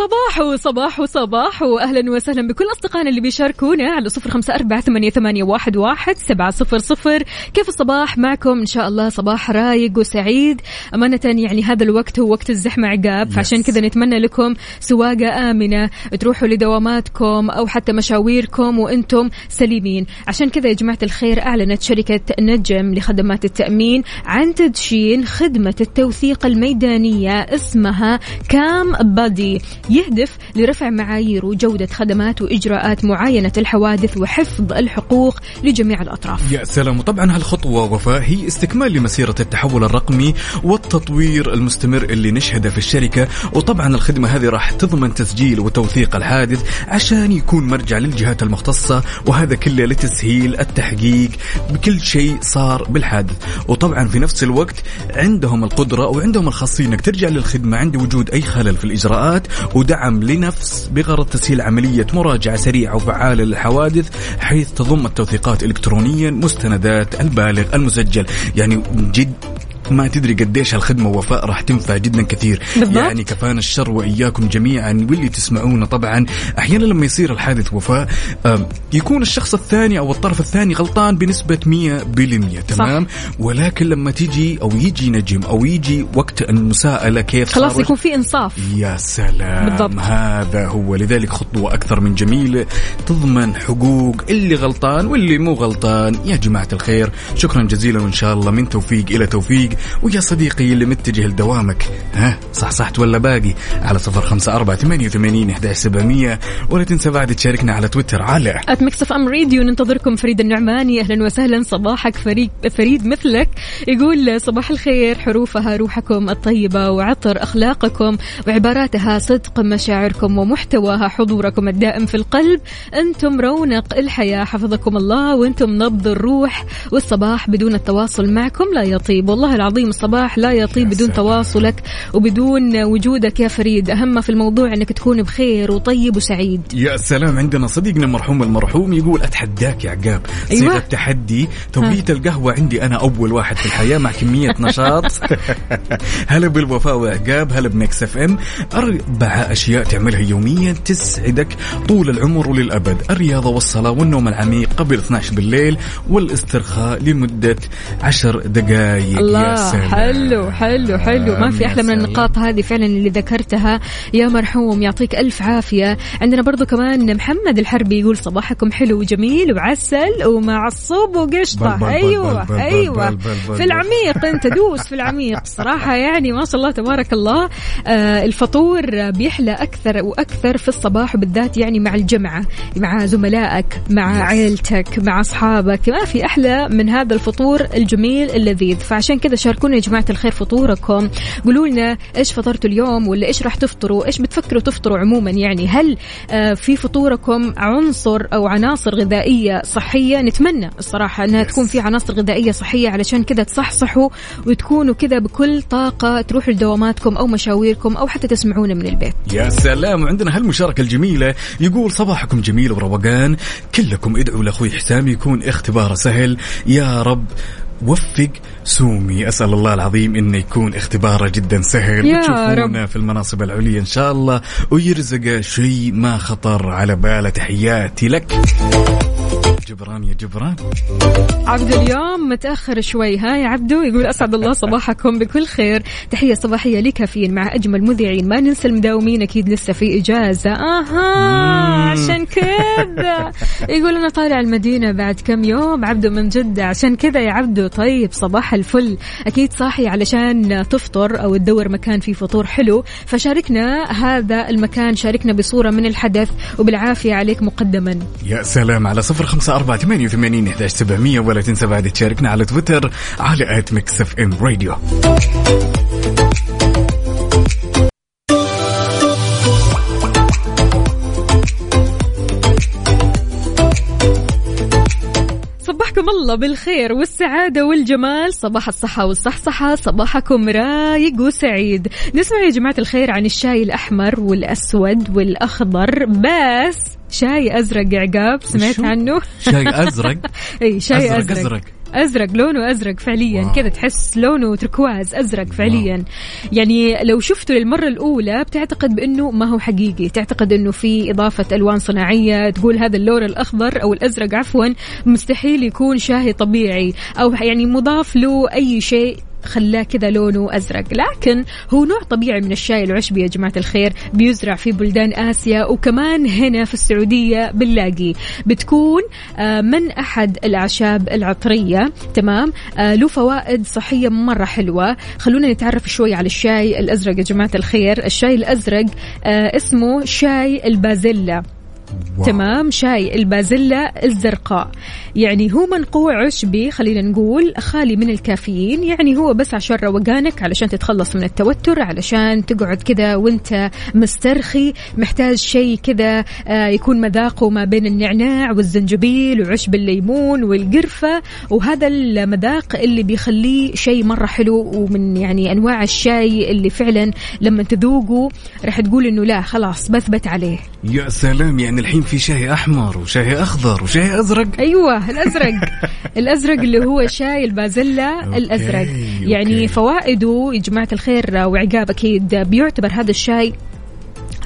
صباح وصباح وصباح واهلا وسهلا بكل أصدقائنا اللي بيشاركونا على صفر خمسة أربعة ثمانية, ثمانية واحد, واحد سبعة صفر صفر. كيف الصباح معكم؟ إن شاء الله صباح رايق وسعيد. أمانة يعني هذا الوقت هو وقت الزحمة عقاب فعشان كذا نتمنى لكم سواقة آمنة. تروحوا لدواماتكم أو حتى مشاويركم وأنتم سليمين. عشان كذا يا جماعة الخير أعلنت شركة نجم لخدمات التأمين عن تدشين خدمة التوثيق الميدانية اسمها كام بادي يهدف لرفع معايير وجودة خدمات وإجراءات معاينة الحوادث وحفظ الحقوق لجميع الأطراف. يا سلام. وطبعا هالخطوة وفاء هي استكمال لمسيرة التحول الرقمي والتطوير المستمر اللي نشهده في الشركة. وطبعا الخدمة هذه راح تضمن تسجيل وتوثيق الحادث عشان يكون مرجع للجهات المختصة وهذا كله لتسهيل التحقيق بكل شيء صار بالحادث. وطبعا في نفس الوقت عندهم القدرة وعندهم الخاصية إنك ترجع للخدمة عند وجود أي خلل في الإجراءات ودعم لنفس بغرض تسهيل عملية مراجعة سريعة وفعالة للحوادث حيث تضم التوثيقات الكترونيا مستندات البالغ المسجل. يعني جد ما تدري قديش هالخدمة وفاء راح تنفع جدا كثير. بالضبط. يعني كفانا الشر وإياكم جميعا واللي تسمعونا طبعا. أحيانا لما يصير الحادث وفاء يكون الشخص الثاني أو الطرف الثاني غلطان بنسبة 100% تمام؟ ولكن لما تيجي أو يجي نجم أو يجي وقت المساءلة كيف خلاص يكون في إنصاف. يا سلام. بالضبط. هذا هو. لذلك خطوة أكثر من جميلة تضمن حقوق اللي غلطان واللي مو غلطان. يا جماعة الخير شكرا جزيلا وإن شاء الله من توفيق إلى توفيق. ويا صديقي اللي متجه لدوامك ها؟ صح صحت ولا باقي؟ على صفر خمسة أربعة ثمانية وثمانين سبعمية. ولا تنسى بعد تشاركنا على تويتر على اف ام راديو ننتظركم فريد النعماني. أهلا وسهلا صباحك فريد فريد مثلك. يقول صباح الخير حروفها روحكم الطيبة وعطر أخلاقكم. وعباراتها صدق مشاعركم ومحتواها حضوركم الدائم في القلب. أنتم رونق الحياة حفظكم الله. وأنتم نبض الروح. والصباح بدون التواصل معكم لا يطيب. والله العظيم الصباح لا يطيب بدون تواصلك وبدون وجودك يا فريد. ما في الموضوع إنك تكون بخير وطيب وسعيد. يا سلام عندنا صديقنا المرحوم المرحوم يقول أتحداك يا عقاب. أيوة. صيغه تحدي توقية القهوة عندي أنا أول واحد في الحياة مع كمية نشاط. هلا بالوفاء وعقاب هلا بميكس اف ام. أربع أشياء تعملها يوميا تسعدك طول العمر وللأبد. الرياضة والصلاة والنوم العميق قبل 12 بالليل والاسترخاء لمدة 10 دقائق الله سلام حلو حلو حلو. ما في يا أحلى من. النقاط هذه فعلا اللي ذكرتها. يا مرحوم يعطيك ألف عافية. عندنا برضو كمان محمد الحربي يقول صباحكم حلو وجميل وعسل ومعصوب وقشطة. بل- بل- بل- أيوه بل- بل- أيوه. بل- بل- بل- في العميق أنت دوس في العميق. صراحة يعني ما شاء الله تبارك الله. آه الفطور بيحلى أكثر وأكثر في الصباح وبالذات يعني مع الجمعة مع زملائك مع عيلتك مع أصحابك. ما في أحلى من هذا الفطور الجميل اللذيذ. فعشان كذا شاركونا يا جماعة الخير فطوركم. قولوا لنا إيش فطرتوا اليوم ولا إيش راح تفطروا؟ إيش بتفكروا تفطروا عموما؟ يعني هل آه في فطوركم عنصر أو عناصر غذائية صحية؟ نتمنى الصراحة إنها تكون في عناصر غذائية صحية علشان كذا تصحصحوا وتكونوا كذا بكل طاقة تروحوا لدواماتكم أو مشاويركم أو حتى تسمعونا من البيت. يا سلام. وعندنا هالمشاركة الجميلة يقول صباحكم جميل وروقان كلكم ادعوا لأخوي حسام يكون اختباره سهل. يا رب وفق سومي. أسأل الله العظيم انه يكون اختباره جدا سهل يا وتشوفونه رب. في المناصب العليا إن شاء الله. ويرزقه شيء ما خطر على باله. تحياتي لك. جبران يا جبران. عبد اليوم متأخر شوي. ها يا عبدو يقول أسعد الله صباحكم بكل خير. تحية صباحية لكافيين مع أجمل مذيعين. ما ننسى المداومين أكيد لسه في إجازة. أها عشان كذا. يقول أنا طالع المدينة بعد كم يوم. عبدو من جدة. عشان كذا يا عبدو. طيب صباح الفل. أكيد صاحي علشان تفطر أو تدور مكان فيه فطور حلو. فشاركنا هذا المكان شاركنا بصورة من الحدث وبالعافية عليك مقدما. يا سلام على صفر خمسة أربعة ثمانية وثمانين سبعمية ولا تنسى بعد تشاركنا على تويتر على at ميكس اف ام راديو صبحكم الله بالخير والسعادة والجمال. صباح الصحة والصحصحة صباحكم رايق وسعيد. نسمع يا جماعة الخير عن الشاي الأحمر والأسود والأخضر بس شاي أزرق عقاب سمعت؟ عنه؟ شاي أزرق؟ إي شاي أزرق أزرق, أزرق. أزرق لونه أزرق فعليا واو. كذا تحس لونه تركواز أزرق فعليا يعني لو شفته للمرة الأولى بتعتقد بأنه ما هو حقيقي تعتقد أنه في إضافة ألوان صناعية تقول هذا اللون الأخضر أو الأزرق عفوا مستحيل يكون شاهي طبيعي أو يعني مضاف له أي شيء خلاه كذا لونه أزرق. لكن هو نوع طبيعي من الشاي العشبي يا جماعة الخير بيزرع في بلدان آسيا وكمان هنا في السعودية بنلاقيه. بتكون آه، من أحد الأعشاب العطرية. تمام؟ آه، له فوائد صحية مرة حلوة. خلونا نتعرف شوي على الشاي الأزرق يا جماعة الخير. الشاي الأزرق آه، اسمه شاي البازيلا. واو. تمام شاي البازيلا الزرقاء. يعني هو منقوع عشبي خلينا نقول خالي من الكافيين. يعني هو بس عشان روقانك علشان تتخلص من التوتر علشان تقعد كذا وانت مسترخي. محتاج شيء كذا آه، يكون مذاقه ما بين النعناع والزنجبيل وعشب الليمون والقرفة. وهذا المذاق اللي بيخليه شيء مرة حلو ومن يعني أنواع الشاي اللي فعلا لما تذوقه راح تقول إنه لا خلاص بثبت عليه. يا سلام يعني الحين في شاي أحمر وشاي أخضر وشاي أزرق. أيوه الأزرق. الأزرق اللي هو شاي البازيلا okay، الأزرق. okay. يعني فوائده يا جماعة الخير وعقاب أكيد بيعتبر هذا الشاي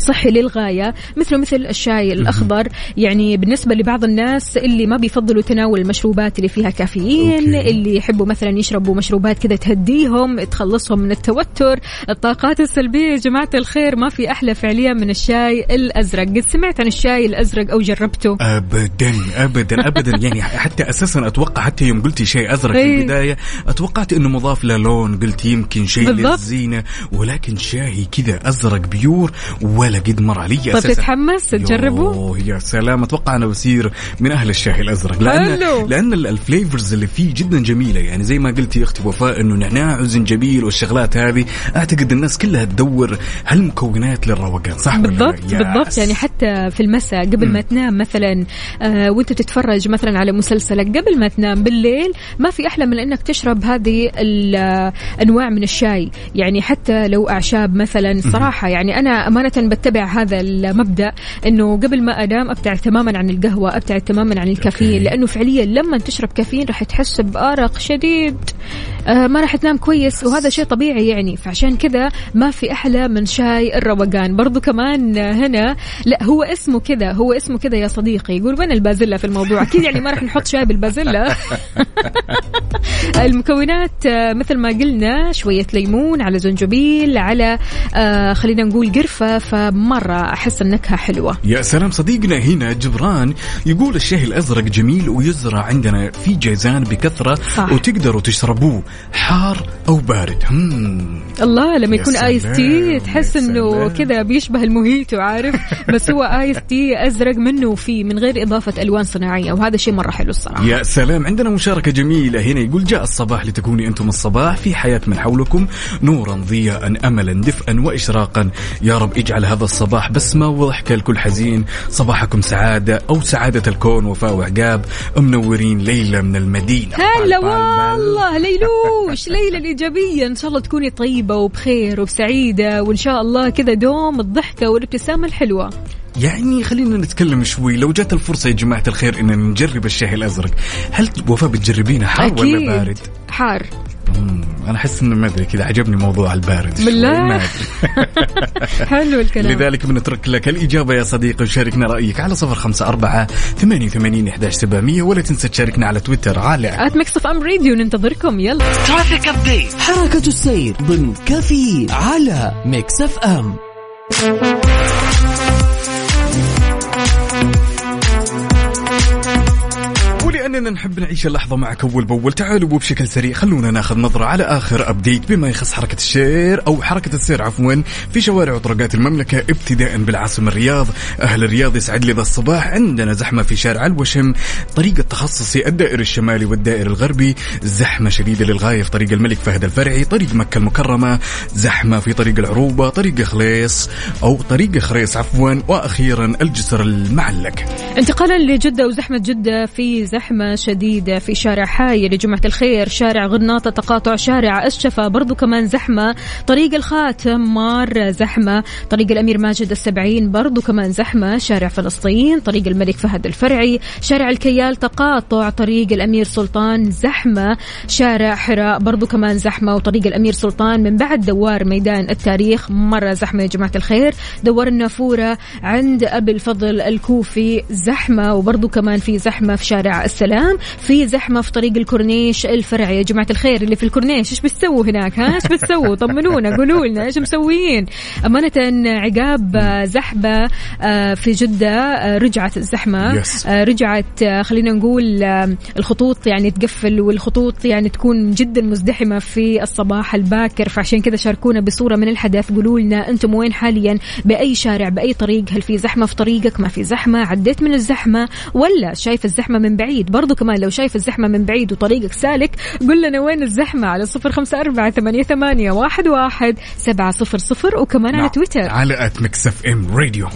صحي للغاية مثله مثل الشاي الأخضر. يعني بالنسبة لبعض الناس اللي ما بيفضلوا تناول المشروبات اللي فيها كافيين okay. اللي يحبوا مثلا يشربوا مشروبات كذا تهديهم تخلصهم من التوتر الطاقات السلبية. يا جماعة الخير ما في أحلى فعليا من الشاي الأزرق. قد سمعت عن الشاي الأزرق أو جربته؟ ابدا ابدا ابدا. يعني حتى أساسا أتوقع حتى يوم قلتي شيء أزرق في إيه. البداية أتوقعت إنه مضاف له لون. قلت يمكن شيء بالضبط. للزينة ولكن شاهي كذا أزرق بيور ولا قد مر علي طيب تتحمس تجربه؟ يا سلام أتوقع أنا بصير من أهل الشاي الأزرق. لأن. لأن ال- الفليفرز اللي فيه جدا جميلة. يعني زي ما قلتي أختي وفاء إنه نعناع وزنجبيل والشغلات هذه. أعتقد الناس كلها تدور هالمكونات للروقان صح ولا لا؟ بالضبط ياس. بالضبط. يعني حتى في المساء قبل ما تنام مثلا آه وأنت تتفرج مثلا على مسلسلك قبل ما تنام بالليل ما في أحلى من إنك تشرب هذه الانواع من الشاي. يعني حتى لو أعشاب مثلا صراحة يعني أنا أمانة بتبع هذا المبدأ إنه قبل ما أنام أبتعد تماما عن القهوة أبتعد تماما عن الكافيين. لأنه فعليا لما تشرب كافيين راح تحس بأرق شديد. آه ما راح تنام كويس وهذا شيء طبيعي يعني. فعشان كذا ما في أحلى من شاي الروقان. برضو كمان هنا لا هو اسمه كذا هو اسمه كذا يا صديقي. يقول وين البازيلا في الموضوع؟ أكيد يعني ما راح نحط شاي بالبازيلا. المكونات آه، مثل ما قلنا شوية ليمون على زنجبيل على آه خلينا نقول قرفة. فمره أحس النكهه حلوة يا سلام صديقنا هنا جبران يقول الشاي الأزرق جميل ويزرع عندنا في جيزان بكثرة صح. وتقدروا تشربوه حار أو بارد هم. الله لما يكون iced tea تحس سلام. كذا بيشبه الموهيتو عارف بس هو iced tea أزرق منه وفيه من غير إضافة ألوان صناعية وهذا شيء مرة حلو الصراحة يا سلام عندنا مشاركة جميلة هنا يقول جاء الصباح لتكوني أنتم الصباح في حياة من حولكم نورا ضياء أملا دفئا وإشراقا يا رب اجعل هذا الصباح بسمة وضحكة لكل حزين. صباحكم سعادة أو سعادة الكون وفاء وعقاب منورين ليلة من المدينة. هلا. والله ليلوش ليلى الإيجابية. إن شاء الله تكوني طيبة وبخير وبسعيدة وإن شاء الله كذا دوم الضحكة والابتسامة الحلوة. يعني خلينا نتكلم شوي. لو جات الفرصة يا جماعة الخير إن نجرب الشاي الأزرق هل وفاء بتجربينه؟ حار ولا بارد؟ حار. أنا أحس إنه ما أدري كذا عجبني موضوع البارد شوي، بالله. حلو الكلام. لذلك بنترك لك الإجابة يا صديقي وشاركنا رأيك على صفر خمسة أربعة ثمانية وثمانين إحداش سبعمية ولا تنسى تشاركنا على تويتر على at ميكس اف ام راديو ننتظركم. يلا. traffic update حركة السير ضمن كافيين على ميكس اف ام ولأننا نحب نعيش اللحظة معك أول بأول. تعالوا وبشكل سريع خلونا ناخذ نظرة على آخر update بما يخص حركة السير أو حركة السير عفوا في شوارع وطرقات المملكة ابتداء بالعاصمة الرياض. أهل الرياض يسعد لي ذا الصباح عندنا زحمة في شارع الوشم. طريق التخصصي الدائري الشمالي والدائري الغربي. زحمة شديدة للغاية في طريق الملك فهد الفرعي. طريق مكة المكرمة. زحمة في طريق العروبة. طريق خليص أو طريق خريص عفوا. وأخيرا الجسر المعلق. انتقالا لجدة وزحمة جدة. في زحمة شديدة في شارع حاي لجمعة الخير شارع غرناطة تقاطع شارع الشفا. برضو كمان زحمة. طريق الخاتم مار زحمة. طريق الأمير ماجد السبعين برضو كمان زحمة. شارع فلسطين طريق الملك فهد الفرعي. شارع الكيال تقاطع. طريق الأمير سلطان زحمة. شارع حراء برضو كمان زحمة. وطريق الأمير سلطان من بعد دوار ميدان التاريخ. مرة زحمة يا جماعة الخير. دوار النافورة عند أبي الفضل الكوفي زحمة. وبرضو كمان في زحمة في شارع السلام. في زحمة في طريق الكورنيش الفرعي. يا جماعة الخير اللي في الكورنيش إيش بتسووا هناك؟ ها إيش بتسووا؟ طمنونا قولوا لنا إيش مسويين؟ أمانة عقاب آه، زحمة آه، في جدة آه، رجعت. آه، رجعت خلينا نقول الخطوط يعني تقفل والخطوط يعني تكون جدا مزدحمة في الصباح الباكر. فعشان كذا شاركونا بصورة من الحدث. قولوا لنا أنتم وين حاليا؟ بأي شارع بأي طريق؟ هل في زحمة في طريقك؟ ما في زحمة؟ عديت من الزحمة؟ ولا شايف الزحمة من بعيد؟ برضو كمان لو شايف الزحمة من بعيد وطريقك سالك قل لنا وين الزحمة؟ على صفر خمسة أربعة ثمانية, ثمانية واحد, واحد سبعة صفر صفر وكمان على تويتر. على at ميكس اف ام راديو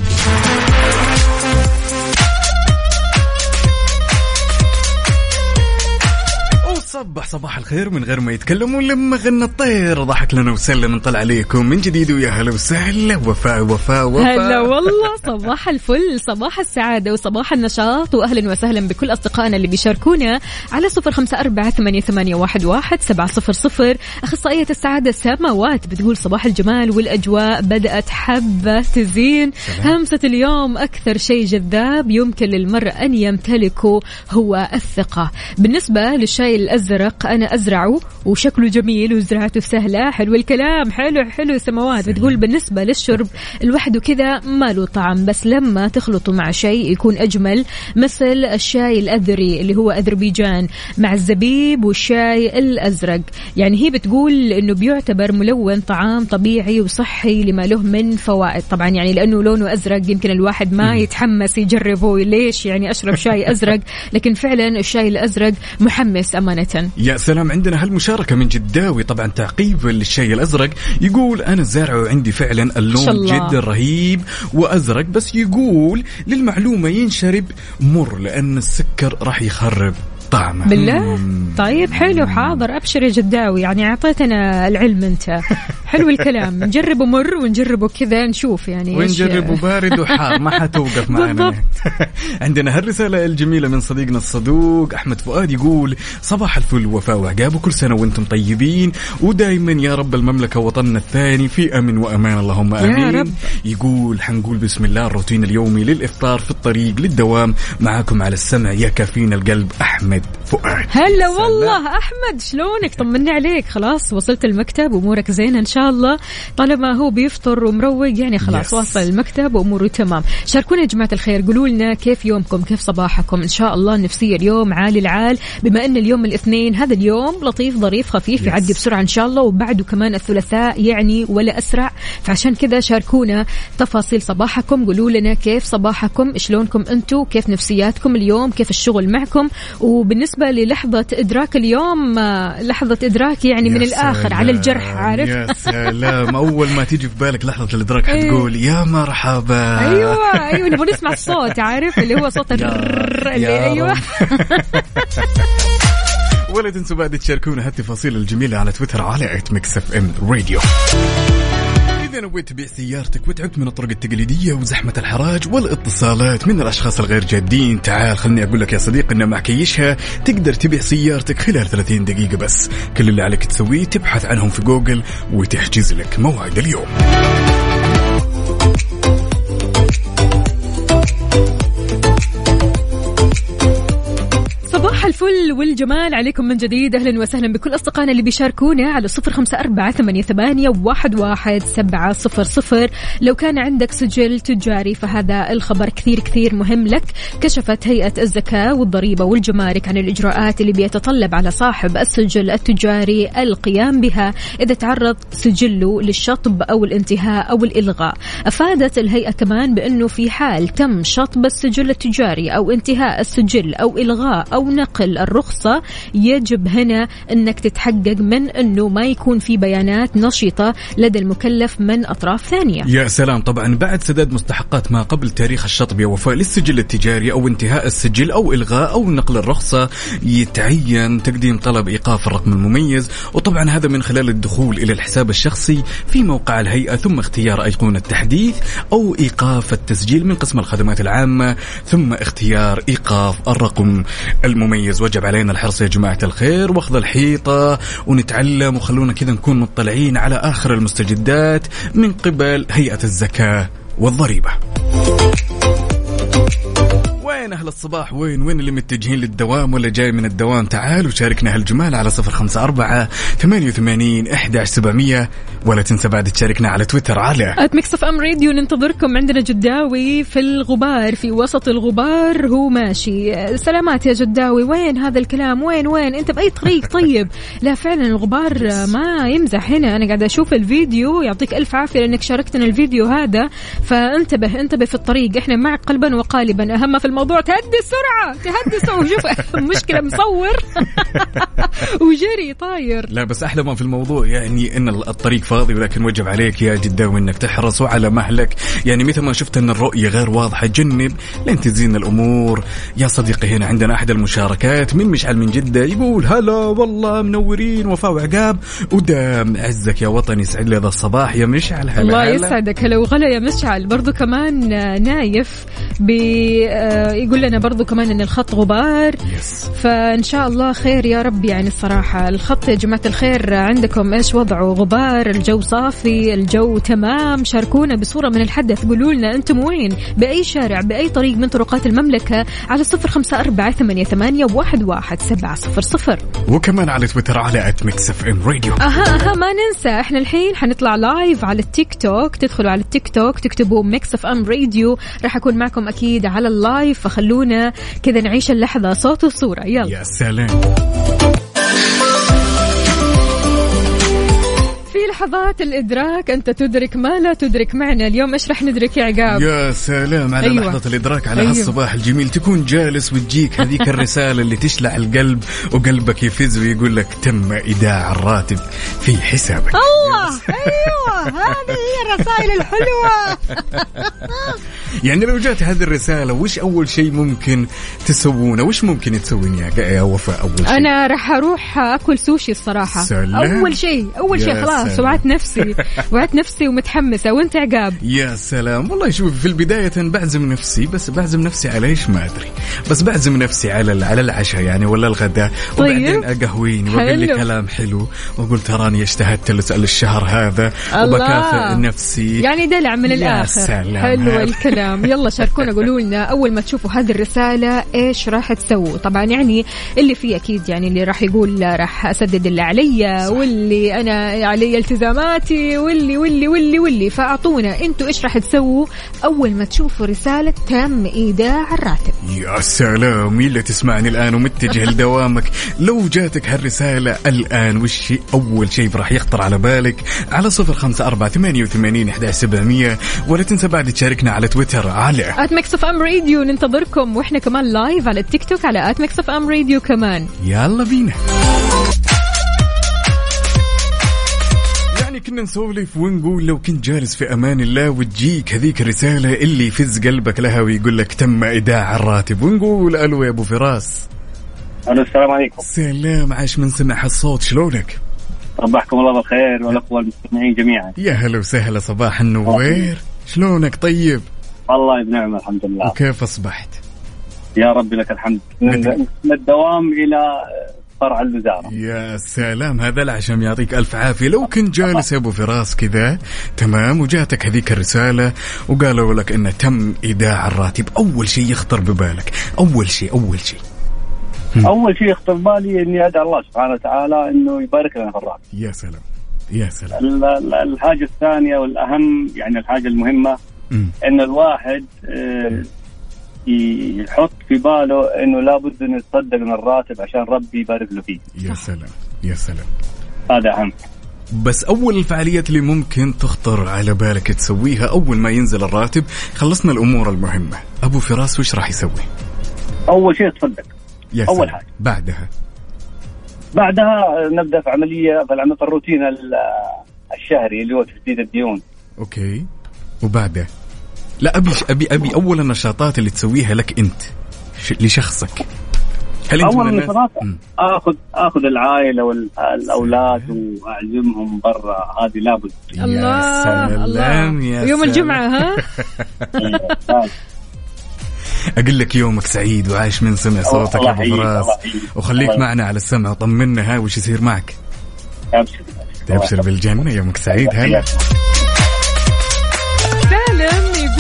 وصبح صباح الخير من غير ما يتكلم ولما غنى الطير. ضحك لنا وسلم نطلع عليكم من جديد ويا هلا وسهلا. وفاء وفاء وفاء. هلا والله صباح الفل صباح السعادة وصباح النشاط. وأهلا وسهلا بكل أصدقائنا اللي بيشاركونا على صفر خمسة أربعة ثمانية, ثمانية واحد, واحد سبعة صفر صفر. أخصائية السعادة سماوات بتقول صباح الجمال والأجواء بدأت حبة تزين. همسة اليوم أكثر شيء جذاب يمكن للمرء أن يمتلكه هو الثقة. بالنسبة للشاي الأزرق أنا أزرعه وشكله جميل وزراعته سهلة حلو الكلام حلو حلو سماوات بتقول بالنسبة للشرب لوحده كذا ما له طعم بس لما تخلطه مع شيء يكون أجمل مثل الشاي الأذري اللي هو أذربيجان مع الزبيب والشاي الأزرق. يعني هي بتقول أنه بيعتبر ملون طعام طبيعي وصحي لما له من فوائد. طبعا يعني لأنه لونه أزرق يمكن الواحد ما يتحمس يجربه ليش يعني أشرب شاي أزرق؟ لكن فعلا الشاي الأزرق محمس أمانة. يا سلام عندنا هالمشاركة من جداوي. طبعا تعقيب للشاي الأزرق. يقول أنا زارع وعندي فعلا اللون. جدا رهيب وأزرق بس يقول للمعلومة ينشرب مر لأن السكر راح يخرب. طعمه. بالله. طيب حلو حاضر. أبشر يا جداوي. يعني أعطيتنا العلم أنت. حلو الكلام. نجربه مر ونجربه كذا نشوف يعني ونجربه بارد وحار ما حتوقف معنا. بالضبط. عندنا هالرسالة الجميلة من صديقنا الصدوق أحمد فؤاد يقول صباح الفل وفاء وعقاب وكل سنة وأنتم طيبين. ودائما يا رب المملكة وطننا الثاني في أمن وأمان. اللهم يا آمين. رب. يقول حنقول بسم الله الروتين اليومي للإفطار في الطريق للدوام. معاكم على السمع يا كافين القلب أحمد فؤاد هلا والله أحمد شلونك؟ طمني عليك. خلاص وصلت المكتب أمورك زينة إن شاء الله. طالما هو بيفطر ومروق يعني خلاص Yes. واصل المكتب وأموره تمام. شاركونا يا جماعة الخير قولوا لنا كيف يومكم؟ كيف صباحكم؟ إن شاء الله النفسية اليوم عالي العال. بما أن اليوم الاثنين هذا اليوم لطيف ظريف خفيف Yes. يعدي بسرعة إن شاء الله وبعده كمان الثلاثاء يعني ولا أسرع. فعشان كذا شاركونا تفاصيل صباحكم. قولوا لنا كيف صباحكم؟ شلونكم أنتم كيف نفسياتكم اليوم؟ كيف الشغل معكم؟ وبالنسبة للحظة إدراك اليوم آه، لحظة إدراك يعني من يا الآخر على الجرح عارف؟ يا سلام. أول ما تيجي في بالك لحظة الإدراك إيه. حتقول يا مرحبا. أيوه أيوه نبغى نسمع الصوت عارف؟ اللي هو صوت اللي رب. ولا تنسوا بعد تشاركونا هالتفاصيل الجميلة على تويتر على at ميكس اف ام راديو. إذا نويت تبيع سيارتك وتعبت من الطرق التقليدية وزحمة الحراج والاتصالات من الأشخاص الغير جادين. تعال خلني أقول لك يا صديقي إن مع كيشها تقدر تبيع سيارتك خلال 30 دقيقة بس. كل اللي عليك تسويه تبحث عنهم في جوجل وتحجز لك موعد اليوم. الفل والجمال عليكم من جديد. أهلا وسهلا بكل أصدقائنا اللي بيشاركونا على صفر خمسة أربعة ثمانية, ثمانية واحد, واحد سبعة صفر صفر. لو كان عندك سجل تجاري فهذا الخبر كثير كثير مهم لك. كشفت هيئة الزكاة والضريبة والجمارك عن الإجراءات اللي بيتطلب على صاحب السجل التجاري القيام بها إذا تعرض سجله للشطب أو الانتهاء أو الإلغاء. أفادت الهيئة كمان بأنه في حال تم شطب السجل التجاري أو انتهاء السجل أو إلغاء أو نقل الرخصة. يجب هنا إنك تتحقق من إنه ما يكون في بيانات نشطة لدى المكلف من أطراف ثانية. يا سلام. طبعا بعد سداد مستحقات ما قبل تاريخ الشطب يا وفاء للسجل التجاري أو انتهاء السجل أو إلغاء أو نقل الرخصة يتعين تقديم طلب إيقاف الرقم المميز. وطبعا هذا من خلال الدخول إلى الحساب الشخصي في موقع الهيئة ثم اختيار أيقونة تحديث أو إيقاف التسجيل من قسم الخدمات العامة ثم اختيار إيقاف الرقم المميز. وجب علينا الحرص يا جماعة الخير. واخذ الحيطة ونتعلم وخلونا كذا نكون مطلعين على آخر المستجدات من قبل هيئة الزكاة والضريبة. وين أهل الصباح. وين وين اللي متجهين للدوام ولا جاي من الدوام؟ تعالوا شاركنا هالجمال على صفر خمسة أربعة ثمانية وثمانين إحدى سبعمية. ولا تنسى بعد تشاركنا على تويتر على at ميكس اف ام راديو ننتظركم عندنا جداوي في الغبار في وسط الغبار هو ماشي. سلامات يا جداوي وين هذا الكلام؟ وين وين؟ أنت بأي طريق؟ طيب. لا فعلا الغبار ما يمزح هنا. أنا قاعدة أشوف الفيديو يعطيك ألف عافية لأنك شاركتنا الفيديو هذا. فانتبه انتبه في الطريق. إحنا معك قلبا وقالبا. أهم في الموضوع تهدي السرعة. تهدي السرعة. شوف مشكلة مصور. وجري طاير. لا بس أحلى ما في الموضوع يعني إن الطريق فاضي ولكن وجب عليك يا جداوي إنك تحرص وعلى مهلك. يعني مثل ما شفت إن الرؤية غير واضحة جنب لين تزين الأمور. يا صديقي هنا عندنا أحد المشاركات من مشعل من جدة يقول هلا والله منورين وفاء وعقاب ودام عزك يا وطني يسعد لي هذا الصباح يا مشعل. هلا الله هلا. يسعدك. هلا وغلا يا مشعل. برضو كمان نايف بي آه، يقول لنا برضو كمان إن الخط غبار. yes فإن شاء الله خير يا رب يعني الصراحة. الخط يا جماعة الخير عندكم إيش وضعه؟ غبار الجو صافي الجو تمام. شاركونا بصورة من الحدث. قولوا لنا أنتم وين؟ بأي شارع بأي طريق من طرقات المملكة؟ على صفر خمسة أربعة ثمانية, ثمانية واحد, واحد سبعة صفر صفر. وكمان على تويتر على at Mix FM Radio أها أها ما ننسى. إحنا الحين حنطلع live على التيك توك. تدخلوا على التيك توك تكتبوا Mix FM Radio راح أكون معكم أكيد على ال live فخلونا كذا نعيش اللحظة صوت وصورة. يلا. يا سلام. لحظات الإدراك. أنت تدرك ما لا تدرك معنا. اليوم إيش راح ندرك يا عقاب؟ يا سلام على أيوة. لحظة الإدراك على أيوة. هالصباح الجميل. تكون جالس وتجيك هذيك الرسالة اللي تشلع القلب وقلبك يفز ويقول لك تم إيداع الراتب في حسابك. الله! أيوه. هذه هي الرسائل الحلوة. يعني لو جات هذه الرسالة وش أول شيء ممكن تسوونه؟ وش ممكن تسوين يا وفاء أول شيء؟ أنا راح أروح أكل سوشي الصراحة. سلام. أول شيء أول شيء خلاص. وعدت نفسي وعدت نفسي ومتحمسة. وانت عقاب؟ يا سلام. والله شوف في البداية بعزم نفسي بس بعزم نفسي على إيش؟ ما أدري. بس بعزم نفسي على على العشاء يعني ولا الغداء. طيب. وبعدين أقهويني وأقول لي. كلام حلو وأقول تراني اجتهدت لس- الشهر هذا. وبكافئ نفسي. يعني دلع من يا الآخر. سلام. حلو الكلام. يلا شاركونا قولوا لنا أول ما تشوفوا هذه الرسالة إيش راح تسووا. طبعا يعني اللي فيه أكيد يعني اللي راح يقول راح أسدد اللي علي واللي أنا علي التزاماتي واللي واللي واللي واللي. فأعطونا أنتوا إيش راح تسووا أول ما تشوفوا رسالة تم إيداع الراتب. يا سلام اللي تسمعني الآن ومتجه لدوامك. لو جاتك هالرسالة الآن وش أول شيء راح يخطر على بالك على صفر خمسة أربعة ثمانية وثمانين إحدى سبعمية. ولا تنسى بعد تشاركنا على تويتر على at Mix FM Radio ننتظركم وإحنا كمان live على التيك توك على at Mix FM Radio كمان. يلا بينا. كنا نسولف ونقول لو كنت جالس في أمان الله وتجيك هذيك الرسالة اللي يفز قلبك لها ويقول لك تم إيداع الراتب. ونقول ألو يا أبو فراس. ألو السلام عليكم. سلام عاش من سمع الصوت شلونك؟ صبحكم الله بالخير والاخوه المستمعين جميعا. يا هلا وسهلا صباح النوير. شلونك طيب؟ والله بنعمه الحمد لله. وكيف أصبحت؟ يا رب لك الحمد. من, مد- من الدوام إلى فرع الوزارة. يا سلام هذا العشم يعطيك ألف عافية. لو كنت جالس يا أبو فراس كذا تمام وجاتك هذيك الرسالة وقالوا لك إنه تم إيداع الراتب أول شيء يخطر ببالك. أول شيء أول شيء. أول شيء يخطر بالي إني أدعو الله سبحانه وتعالى إنه يبارك لنا في الراتب. يا سلام يا سلام. ال- ال- الحاجة الثانية والأهم يعني الحاجة المهمة. إن الواحد آه، يحط في باله إنه لابد إنه يتصدق من الراتب عشان ربي يبارك له فيه. يا سلام يا سلام. هذا أهم. بس أول الفعاليات اللي ممكن تخطر على بالك تسويها أول ما ينزل الراتب خلصنا الأمور المهمة. أبو فراس وش راح يسوي؟ أول شيء تصدق. يا أول سلام. حاجة. بعدها؟ بعدها نبدأ في عملية في العمل- في الروتين ال- الشهري اللي هو تسديد الديون. أوكي. وبعدها لا أبي أبي أبي أول النشاطات اللي تسويها لك أنت. لشخصك. هل أنت أول مم. آخذ آخذ العائلة والأولاد وأعزمهم برا هذه لابد. يا الله سلام يا يوم سلام. الجمعة ها؟ أقول لك يومك سعيد وعايش من سمع صوتك يا أبو فراس. الله يحييك. وخليك الله معنا على السمع طمنا ها وش يصير معك؟ أبشر تبشر بالجنة يومك سعيد هلا.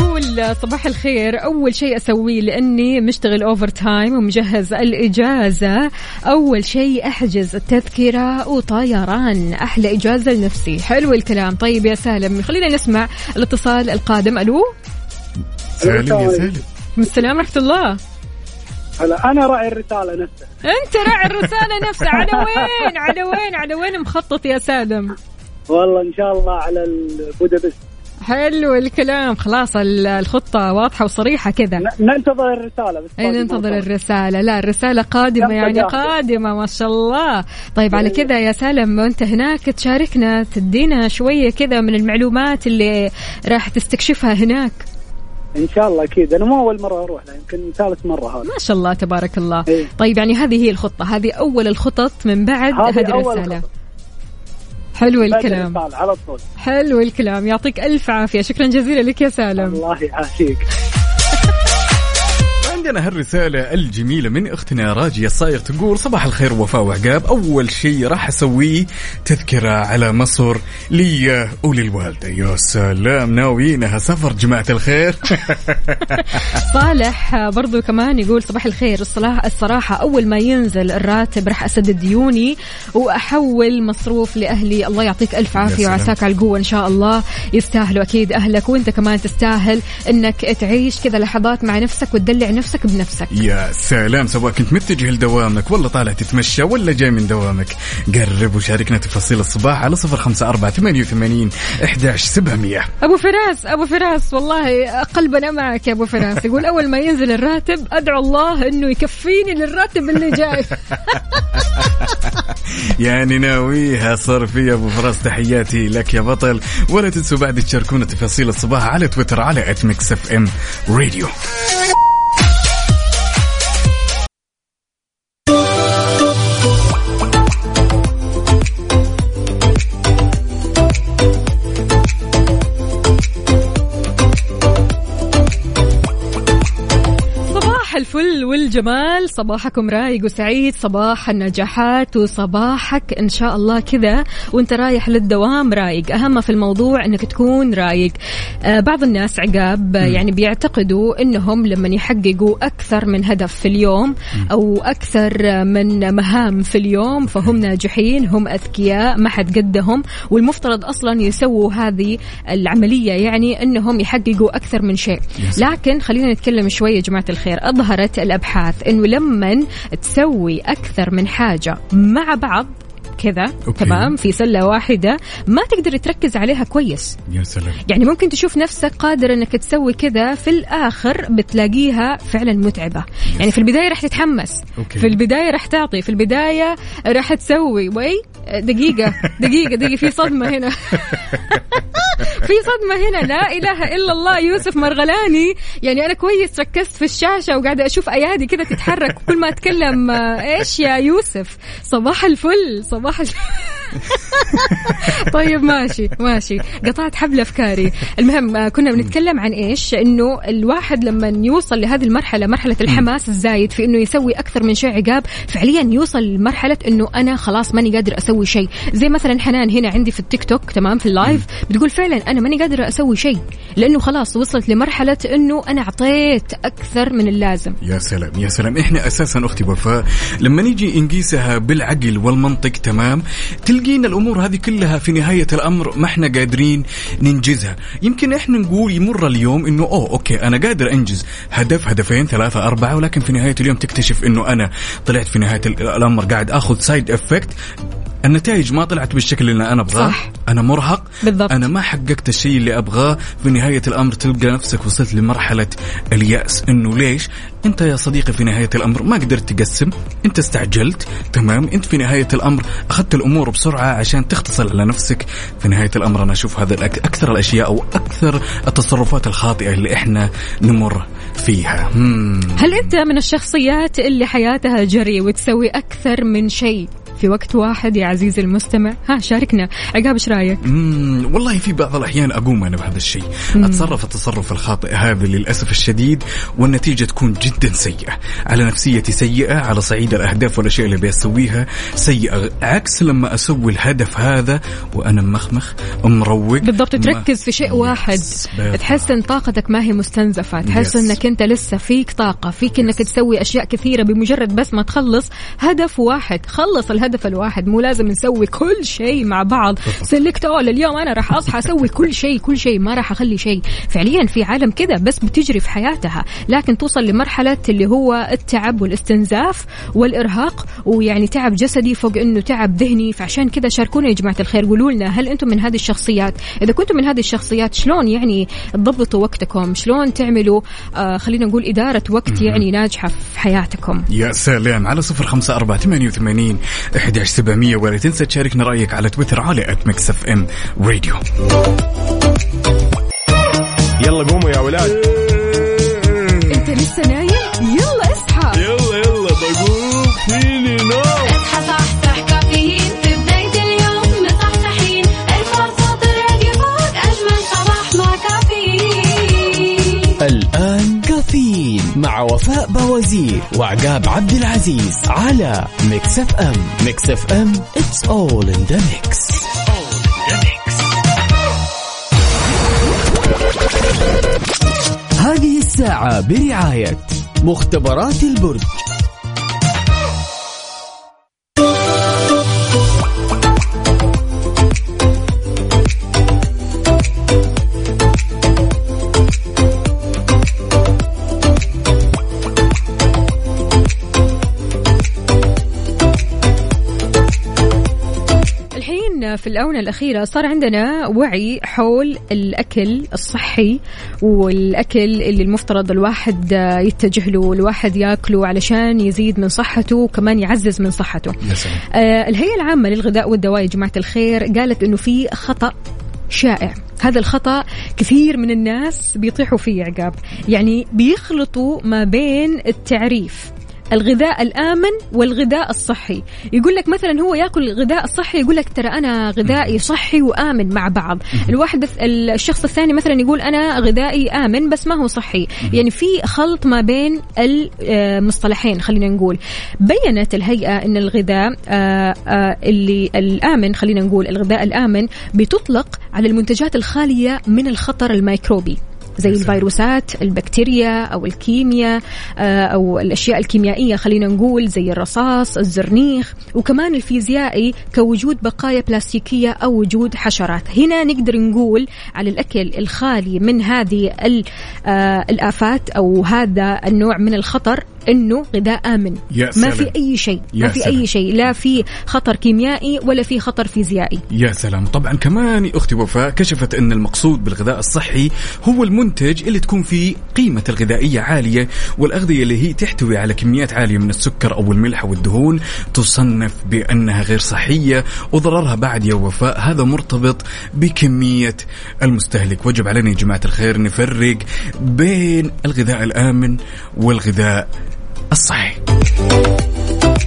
يقول صباح الخير. أول شيء أسويه لأني مشتغل overtime ومجهز الإجازة. أول شيء أحجز التذكرة وطيران. أحلى إجازة لنفسي. حلو الكلام. طيب يا سالم خلينا نسمع الاتصال القادم. ألو؟ سالم يا سالم. السلام ورحمة الله. هلا أنا راعي الرسالة نفسها أنت راعي الرسالة نفسها على وين؟ على وين؟ على وين مخطط يا سالم؟ والله إن شاء الله على البودابست. حلو الكلام. خلاص ال- الخطة واضحة وصريحة كذا. ننتظر الرسالة بس اي باقي ننتظر الرسالة. لا الرسالة قادمة يعني جاهزة. قادمة ما شاء الله. طيب على كذا يا سالم وأنت هناك تشاركنا تدينا شوية كذا من المعلومات اللي راح تستكشفها هناك. إن شاء الله أكيد. أنا مو أول مرة أروح لا يمكن ثالث مرة هذا ما شاء الله تبارك الله. إيه. طيب يعني هذه هي الخطة. هذه أول الخطط من بعد هذه هذه أول الرسالة. خطة. حلو الكلام. على طول. حلو الكلام. يعطيك ألف عافية. شكرا جزيلا لك يا سالم. الله يعافيك. عندنا هالرسالة الجميلة من أختنا راجية الصايغ تقول صباح الخير وفاء وعقاب. أول شيء راح أسويه تذكرة على مصر لي وللوالدة يا سلام ناويينها. سفر جماعة الخير. صالح برضو كمان يقول صباح الخير. الصراحة, الصراحة أول ما ينزل الراتب راح أسدد ديوني وأحول مصروف لأهلي. الله يعطيك ألف عافية. وعساك على القوة إن شاء الله. يستاهلوا أكيد أهلك وأنت كمان تستاهل أنك تعيش كذا لحظات مع نفسك وتدلع نفسك بنفسك. يا سلام سواء كنت متجه لدوامك ولا طالع تتمشى ولا جاي من دوامك قرب وشاركنا تفاصيل الصباح على صفر خمسة أربعة ثمانية وثمانين إحداش سبعمية. أبو فراس أبو فراس والله قلبنا معك يا أبو فراس. يقول أول ما ينزل الراتب أدعو الله أنه يكفيني للراتب اللي جاي. يعني ناويها صرفي أبو فراس تحياتي لك يا بطل. ولا تنسوا بعد تشاركونا تفاصيل الصباح على تويتر على at Mix FM Radio صباح الفل والجمال. صباحكم رايق وسعيد. صباح النجاحات وصباحك إن شاء الله كذا. وأنت رايح للدوام رايق. أهم في الموضوع إنك تكون رايق. آه بعض الناس عقاب آه، يعني بيعتقدوا إنهم لما يحققوا أكثر من هدف في اليوم أو أكثر من مهام في اليوم فهم ناجحين هم أذكياء ما حد قدهم. والمفترض أصلا يسووا هذه العملية يعني إنهم يحققوا أكثر من شيء. لكن خلينا نتكلم شوي يا جماعة الخير. اظهرت الأبحاث إنه لما تسوي أكثر من حاجة مع بعض كذا okay. تمام؟ في سلة واحدة ما تقدر تركز عليها كويس. يا سلام. يعني ممكن تشوف نفسك قادر إنك تسوي كذا في الآخر بتلاقيها فعلا متعبة. يعني في البداية راح تتحمس. okay. في البداية راح تعطي في البداية راح تسوي. وي دقيقة دقيقة دقيقة في صدمة هنا. في صدمة هنا. لا إله إلا الله يوسف مرغلاني. يعني أنا كويس ركزت في الشاشة وقاعدة أشوف أيادي كذا تتحرك. كل ما أتكلم آه، إيش يا يوسف؟ صباح الفل صباح الفل طيب ماشي ماشي. قطعت حبل أفكاري. المهم آه، كنا بنتكلم عن إيش؟ إنه الواحد لما يوصل لهذه المرحلة مرحلة الحماس الزايد في إنه يسوي أكثر من شيء عقاب فعليا يوصل لمرحلة إنه أنا خلاص ماني قادر أسوي شيء. زي مثلا حنان هنا عندي في التيك توك تمام في ال live بتقول فعلا أنا ماني قادره أسوي شيء لأنه خلاص وصلت لمرحلة إنه أنا أعطيت أكثر من اللازم. يا سلام يا سلام. إحنا أساسا أختي وفاء لما نيجي نقيسها بالعقل والمنطق تمام تلقينا الأمور هذه كلها في نهاية الأمر ما إحنا قادرين ننجزها. يمكن إحنا نقول يمر اليوم إنه أوه okay أنا قادر أنجز. هدف هدفين ثلاثة أربعة ولكن في نهاية اليوم تكتشف إنه أنا طلعت في نهاية الأمر. قاعد آخذ side effect النتائج ما طلعت بالشكل اللي أنا أبغاه. صح. أنا مرهق. بالضبط. أنا ما حققت الشيء اللي أبغاه. في نهاية الأمر تلقى نفسك وصلت لمرحلة اليأس إنه ليش؟ أنت يا صديقي في نهاية الأمر ما قدرت تقسم. أنت استعجلت. تمام؟ أنت في نهاية الأمر أخذت الأمور بسرعة عشان تختصر على نفسك. في نهاية الأمر أنا أشوف هذا أكثر الأشياء أو أكثر التصرفات الخاطئة اللي إحنا نمر فيها. مم. هل أنت من الشخصيات اللي حياتها جري وتسوي أكثر من شيء؟ في وقت واحد يا عزيزي المستمع. ها شاركنا. عقاب إيش رأيك؟ مم، والله في بعض الأحيان أقوم أنا بهذا الشيء. أتصرف التصرف الخاطئ هذا للأسف الشديد والنتيجة تكون جدا سيئة. على نفسيتي سيئة على صعيد الأهداف والأشياء اللي بسويها سيئة. عكس لما أسوي الهدف هذا وأنا مخمخ مروق بالضبط تركز في شيء واحد. تحس إن طاقتك ما هي مستنزفة. تحس يس. إنك أنت لسه فيك طاقة فيك إنك تسوي أشياء كثيرة بمجرد بس ما تخلص هدف واحد. خلص الهدف الواحد مو لازم نسوي كل شيء مع بعض. سلكت اول اليوم أنا راح أصحى أسوي كل شيء كل شيء ما راح أخلي شيء. فعليا في عالم كذا بس بتجري في حياتها لكن توصل لمرحلة اللي هو التعب والاستنزاف والإرهاق ويعني تعب جسدي فوق إنه تعب ذهني. فعشان كذا شاركونا يا جماعة الخير قولوا لنا هل أنتم من هذه الشخصيات؟ إذا كنتم من هذه الشخصيات شلون يعني تضبطوا وقتكم؟ شلون تعملوا؟ آه خلينا نقول إدارة وقت يعني ناجحة في حياتكم. يا سلام. على صفر خمسة أربعة ثمانية وثمانين أحد سبعمية ولا تنسى تشاركنا رأيك على تويتر على at Mix FM راديو يلا قوموا يا ولاد. أنت لسه نايم؟ يلا اصحى. يلا يلا بقوم فيني نوم. كافيين مع وفاء بوازير وعقاب عبد العزيز على Mix FM. ميكس اف ام it's all in the mix. هذه الساعة برعاية مختبرات البرج. الآونة الأخيرة صار عندنا وعي حول الأكل الصحي والأكل اللي المفترض الواحد يتجه له الواحد ياكله علشان يزيد من صحته وكمان يعزز من صحته. آه، الهيئة العامة للغذاء والدواء يا جماعة الخير قالت إنه في خطأ شائع. هذا الخطأ كثير من الناس بيطيحوا فيه عقاب. يعني بيخلطوا ما بين التعريف الغذاء الآمن والغذاء الصحي. يقول لك مثلا هو يأكل الغذاء الصحي يقول لك ترى أنا غذائي صحي وآمن مع بعض. الواحد الشخص الثاني مثلا يقول أنا غذائي آمن بس ما هو صحي. يعني في خلط ما بين المصطلحين خلينا نقول. بينت الهيئة أن الغذاء آه، آه، اللي الآمن خلينا نقول الغذاء الآمن بتطلق على المنتجات الخالية من الخطر الميكروبي. زي الفيروسات البكتيريا أو الكيمياء آه، أو الأشياء الكيميائية خلينا نقول زي الرصاص الزرنيخ وكمان الفيزيائي كوجود بقايا بلاستيكية أو وجود حشرات. هنا نقدر نقول على الأكل الخالي من هذه آه، الآفات أو هذا النوع من الخطر إنه غذاء آمن يا ما سلام. في أي شيء ما في سلام. اي شيء لا في خطر كيميائي ولا في خطر فيزيائي يا سلام طبعا كمان أختي وفاء كشفت إن المقصود بالغذاء الصحي هو المنتج اللي تكون فيه قيمة الغذائية عالية والأغذية اللي هي تحتوي على كميات عالية من السكر أو الملح والدهون تصنف بأنها غير صحية وضررها بعد يا وفاء هذا مرتبط بكمية المستهلك وجب علينا يا جماعة الخير نفرق بين الغذاء الآمن والغذاء الصحي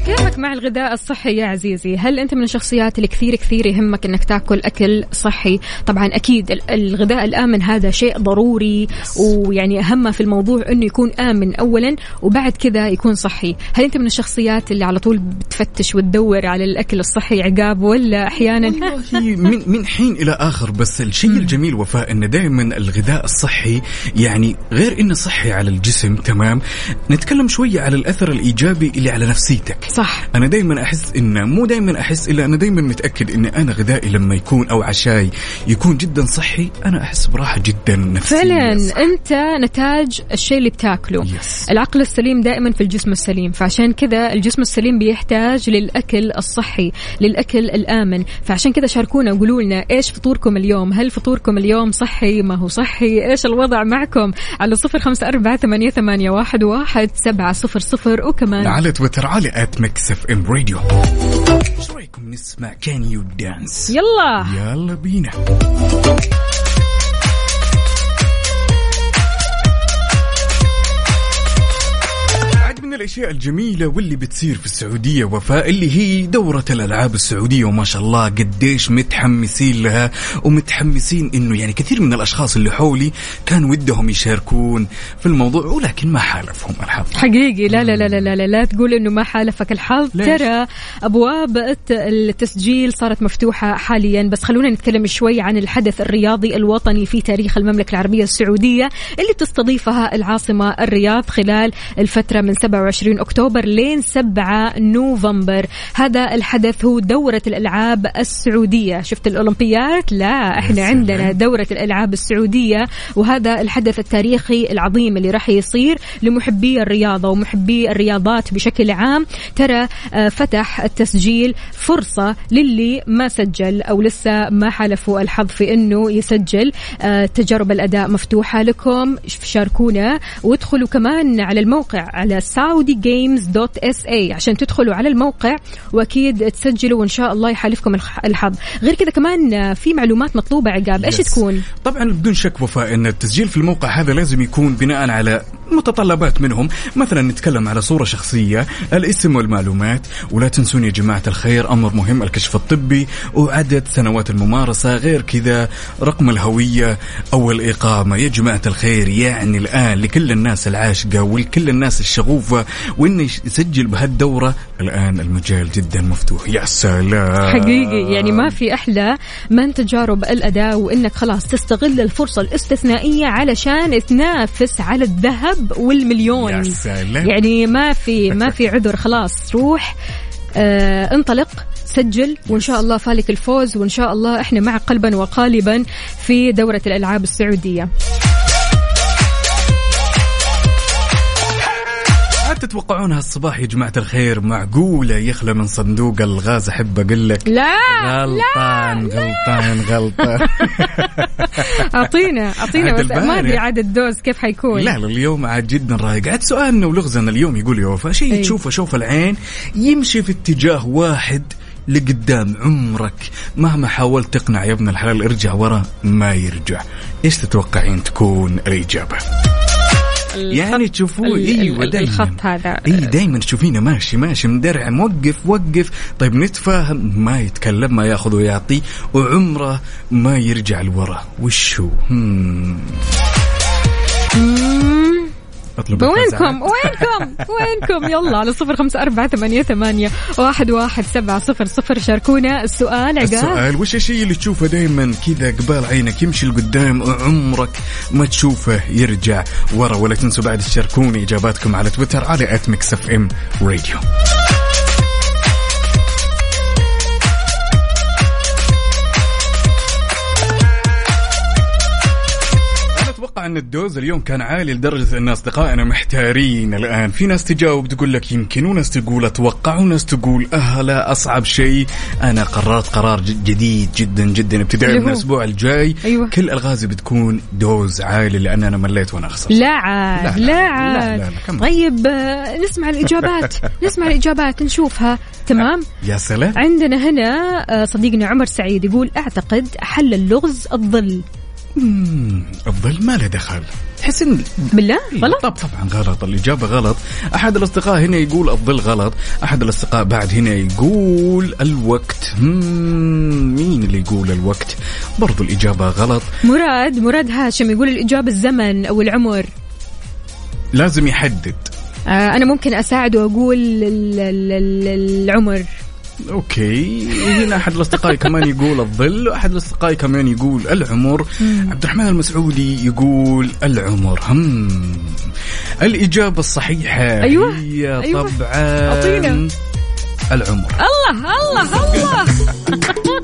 كيفك مع الغذاء الصحي يا عزيزي. هل أنت من الشخصيات اللي كثير كثير يهمك أنك تاكل أكل صحي؟ طبعا أكيد ال- الغذاء الآمن هذا شيء ضروري ويعني أهم في الموضوع أنه يكون آمن أولا وبعد كذا يكون صحي. هل أنت من الشخصيات اللي على طول بتفتش وتدور على الأكل الصحي عقاب ولا أحيانا؟ والله من من حين إلى آخر بس الشيء الجميل وفاء إن دائما الغذاء الصحي يعني غير إنه صحي على الجسم تمام؟ نتكلم شوية على الأثر الإيجابي اللي على نفسيتك. صح. أنا دائما أحس انه مو دائما أحس إلا أنا دائما متأكد إن أنا غذائي لما يكون أو عشاي يكون جدا صحي أنا أحس براحة جدا نفسية. فعلا صح. أنت نتاج الشيء اللي بتاكله. Yes. العقل السليم دائما في الجسم السليم فعشان كذا الجسم السليم بيحتاج للأكل الصحي للأكل الآمن. فعشان كذا شاركونا وقولوا لنا إيش فطوركم اليوم؟ هل فطوركم اليوم صحي؟ ما هو صحي؟ إيش الوضع معكم؟ على صفر خمسة أربعة ثمانية, ثمانية واحد, واحد سبعة صفر صفر وكمان على تويتر على at Mix FM Radio إيش رايكم نسمع كان يو دانس يلا. يلا بينا. الأشياء الجميلة واللي بتصير في السعودية وفاء اللي هي دورة الألعاب السعودية وما شاء الله قديش متحمسين لها ومتحمسين إنه يعني كثير من الأشخاص اللي حولي كان ودهم يشاركون في الموضوع ولكن ما حالفهم الحظ حقيقي. لا لا لا لا لا, لا, لا تقول إنه ما حالفك الحظ؟ ترى أبواب الت- التسجيل صارت مفتوحة حاليا بس خلونا نتكلم شوي عن الحدث الرياضي الوطني في تاريخ المملكة العربية السعودية اللي بتستضيفها العاصمة الرياض خلال الفترة من 27 أكتوبر لين 7 نوفمبر. هذا الحدث هو دورة الألعاب السعودية. شفت الأولمبيات؟ لا إحنا سلام. عندنا دورة الألعاب السعودية وهذا الحدث التاريخي العظيم اللي راح يصير لمحبي الرياضة ومحبي الرياضات بشكل عام. ترى آه، فتح التسجيل فرصة للي ما سجل أو لسه ما حالفوا الحظ في أنه يسجل. آه، تجارب الأداء مفتوحة لكم. شاركونا وادخلوا كمان على الموقع على saudi عشان تدخلوا على الموقع وأكيد تسجلوا وإن شاء الله يحالفكم الح- الحظ. غير كذا كمان آه، في معلومات مطلوبة عقاب. إيش. تكون؟ طبعا بدون شك وفاء إن التسجيل في الموقع هذا لازم يكون بناء على متطلبات منهم. مثلا نتكلم على صورة شخصية الاسم والمعلومات. ولا تنسون يا جماعة الخير أمر مهم الكشف الطبي وعدد سنوات الممارسة. غير كذا رقم الهوية أو الإقامة. يا جماعة الخير يعني الآن لكل الناس العاشقة ولكل الناس الشغوفة وإنه يسجل بهالدورة. الآن المجال جدا مفتوح. يا سلام. حقيقي يعني ما في أحلى من تجارب الأداء وإنك خلاص تستغل الفرصة الاستثنائية علشان تنافس على الذهب والمليون. يا سلام. يعني ما في ما في عذر خلاص. روح آه انطلق سجل وإن شاء الله فالك الفوز وإن شاء الله إحنا معك قلبا وقالبا في دورة الألعاب السعودية. تتوقعون هالصباح يا جماعة الخير معقولة يخلى من صندوق الغاز؟ أحب أقول لك. لا غلطان غلطان غلطان. أعطينا أعطينا عاد بس ما. أدري عاد الدوز كيف حيكون. لا لا اليوم عاد جدا رايق عاد سؤالنا ولغزنا اليوم يقول يا وفاء شيء أي. تشوفه شوف العين يمشي في اتجاه واحد لقدام عمرك. مهما حاولت تقنع يا ابن الحلال ارجع ورا ما يرجع. إيش تتوقعين تكون الإجابة؟ يعني تشوفوه أيوه دايما الخط هذا. إي دايما تشوفينه. ماشي ماشي. مدرع موقف وقف. طيب نتفاهم. ما يتكلم ما ياخذ ويعطي وعمره ما يرجع لورا. وش هو؟ اطلب وينكم. وينكم؟ وينكم؟ يلا على صفر خمسة أربعة ثمانية, ثمانية واحد, واحد سبعة صفر صفر. شاركونا السؤال عقاب. السؤال وش الشيء اللي تشوفه دائما كذا قبال عينك يمشي لقدام وعمرك ما تشوفه يرجع؟ ورا ولا تنسوا بعد تشاركوني إجاباتكم على تويتر على at Mix FM Radio أنا أتوقع أن ال dose اليوم كان عالي لدرجة أن أصدقائنا محتارين الآن. في ناس تجاوب تقول لك يمكن وناس تقول أتوقع وناس تقول أهلا أصعب شيء. أنا قررت قرار جديد جدا جدا. ابتداء من هو؟ الأسبوع الجاي. أيوة. كل ألغازي بتكون dose عالي لأن أنا مليت وأنا أخسر لا عاد لا، عاد لا، لا، لا، كمل. طيب آه، نسمع الإجابات. نسمع الإجابات نشوفها. تمام؟ يا سلام. عندنا هنا آه، صديقنا عمر سعيد يقول أعتقد حل اللغز الظل. الظل ما له دخل. تحس ان بالله؟ غلط؟ طب طبعا غلط. الإجابة غلط. أحد الأصدقاء هنا يقول الظل غلط. أحد الأصدقاء بعد هنا يقول الوقت. مين اللي يقول الوقت؟ برضو الإجابة غلط. مراد مراد هاشم يقول الإجابة الزمن أو العمر. لازم يحدد. آه أنا ممكن ال- ال- العمر. أوكي. هنا أحد الأصدقاء كمان يقول الظل وأحد الأصدقاء كمان يقول العمر. عبد الرحمن المسعودي يقول العمر. هم. الإجابة الصحيحة. أيوة، هي أيوة. طبعا أعطينا. العمر. الله الله الله.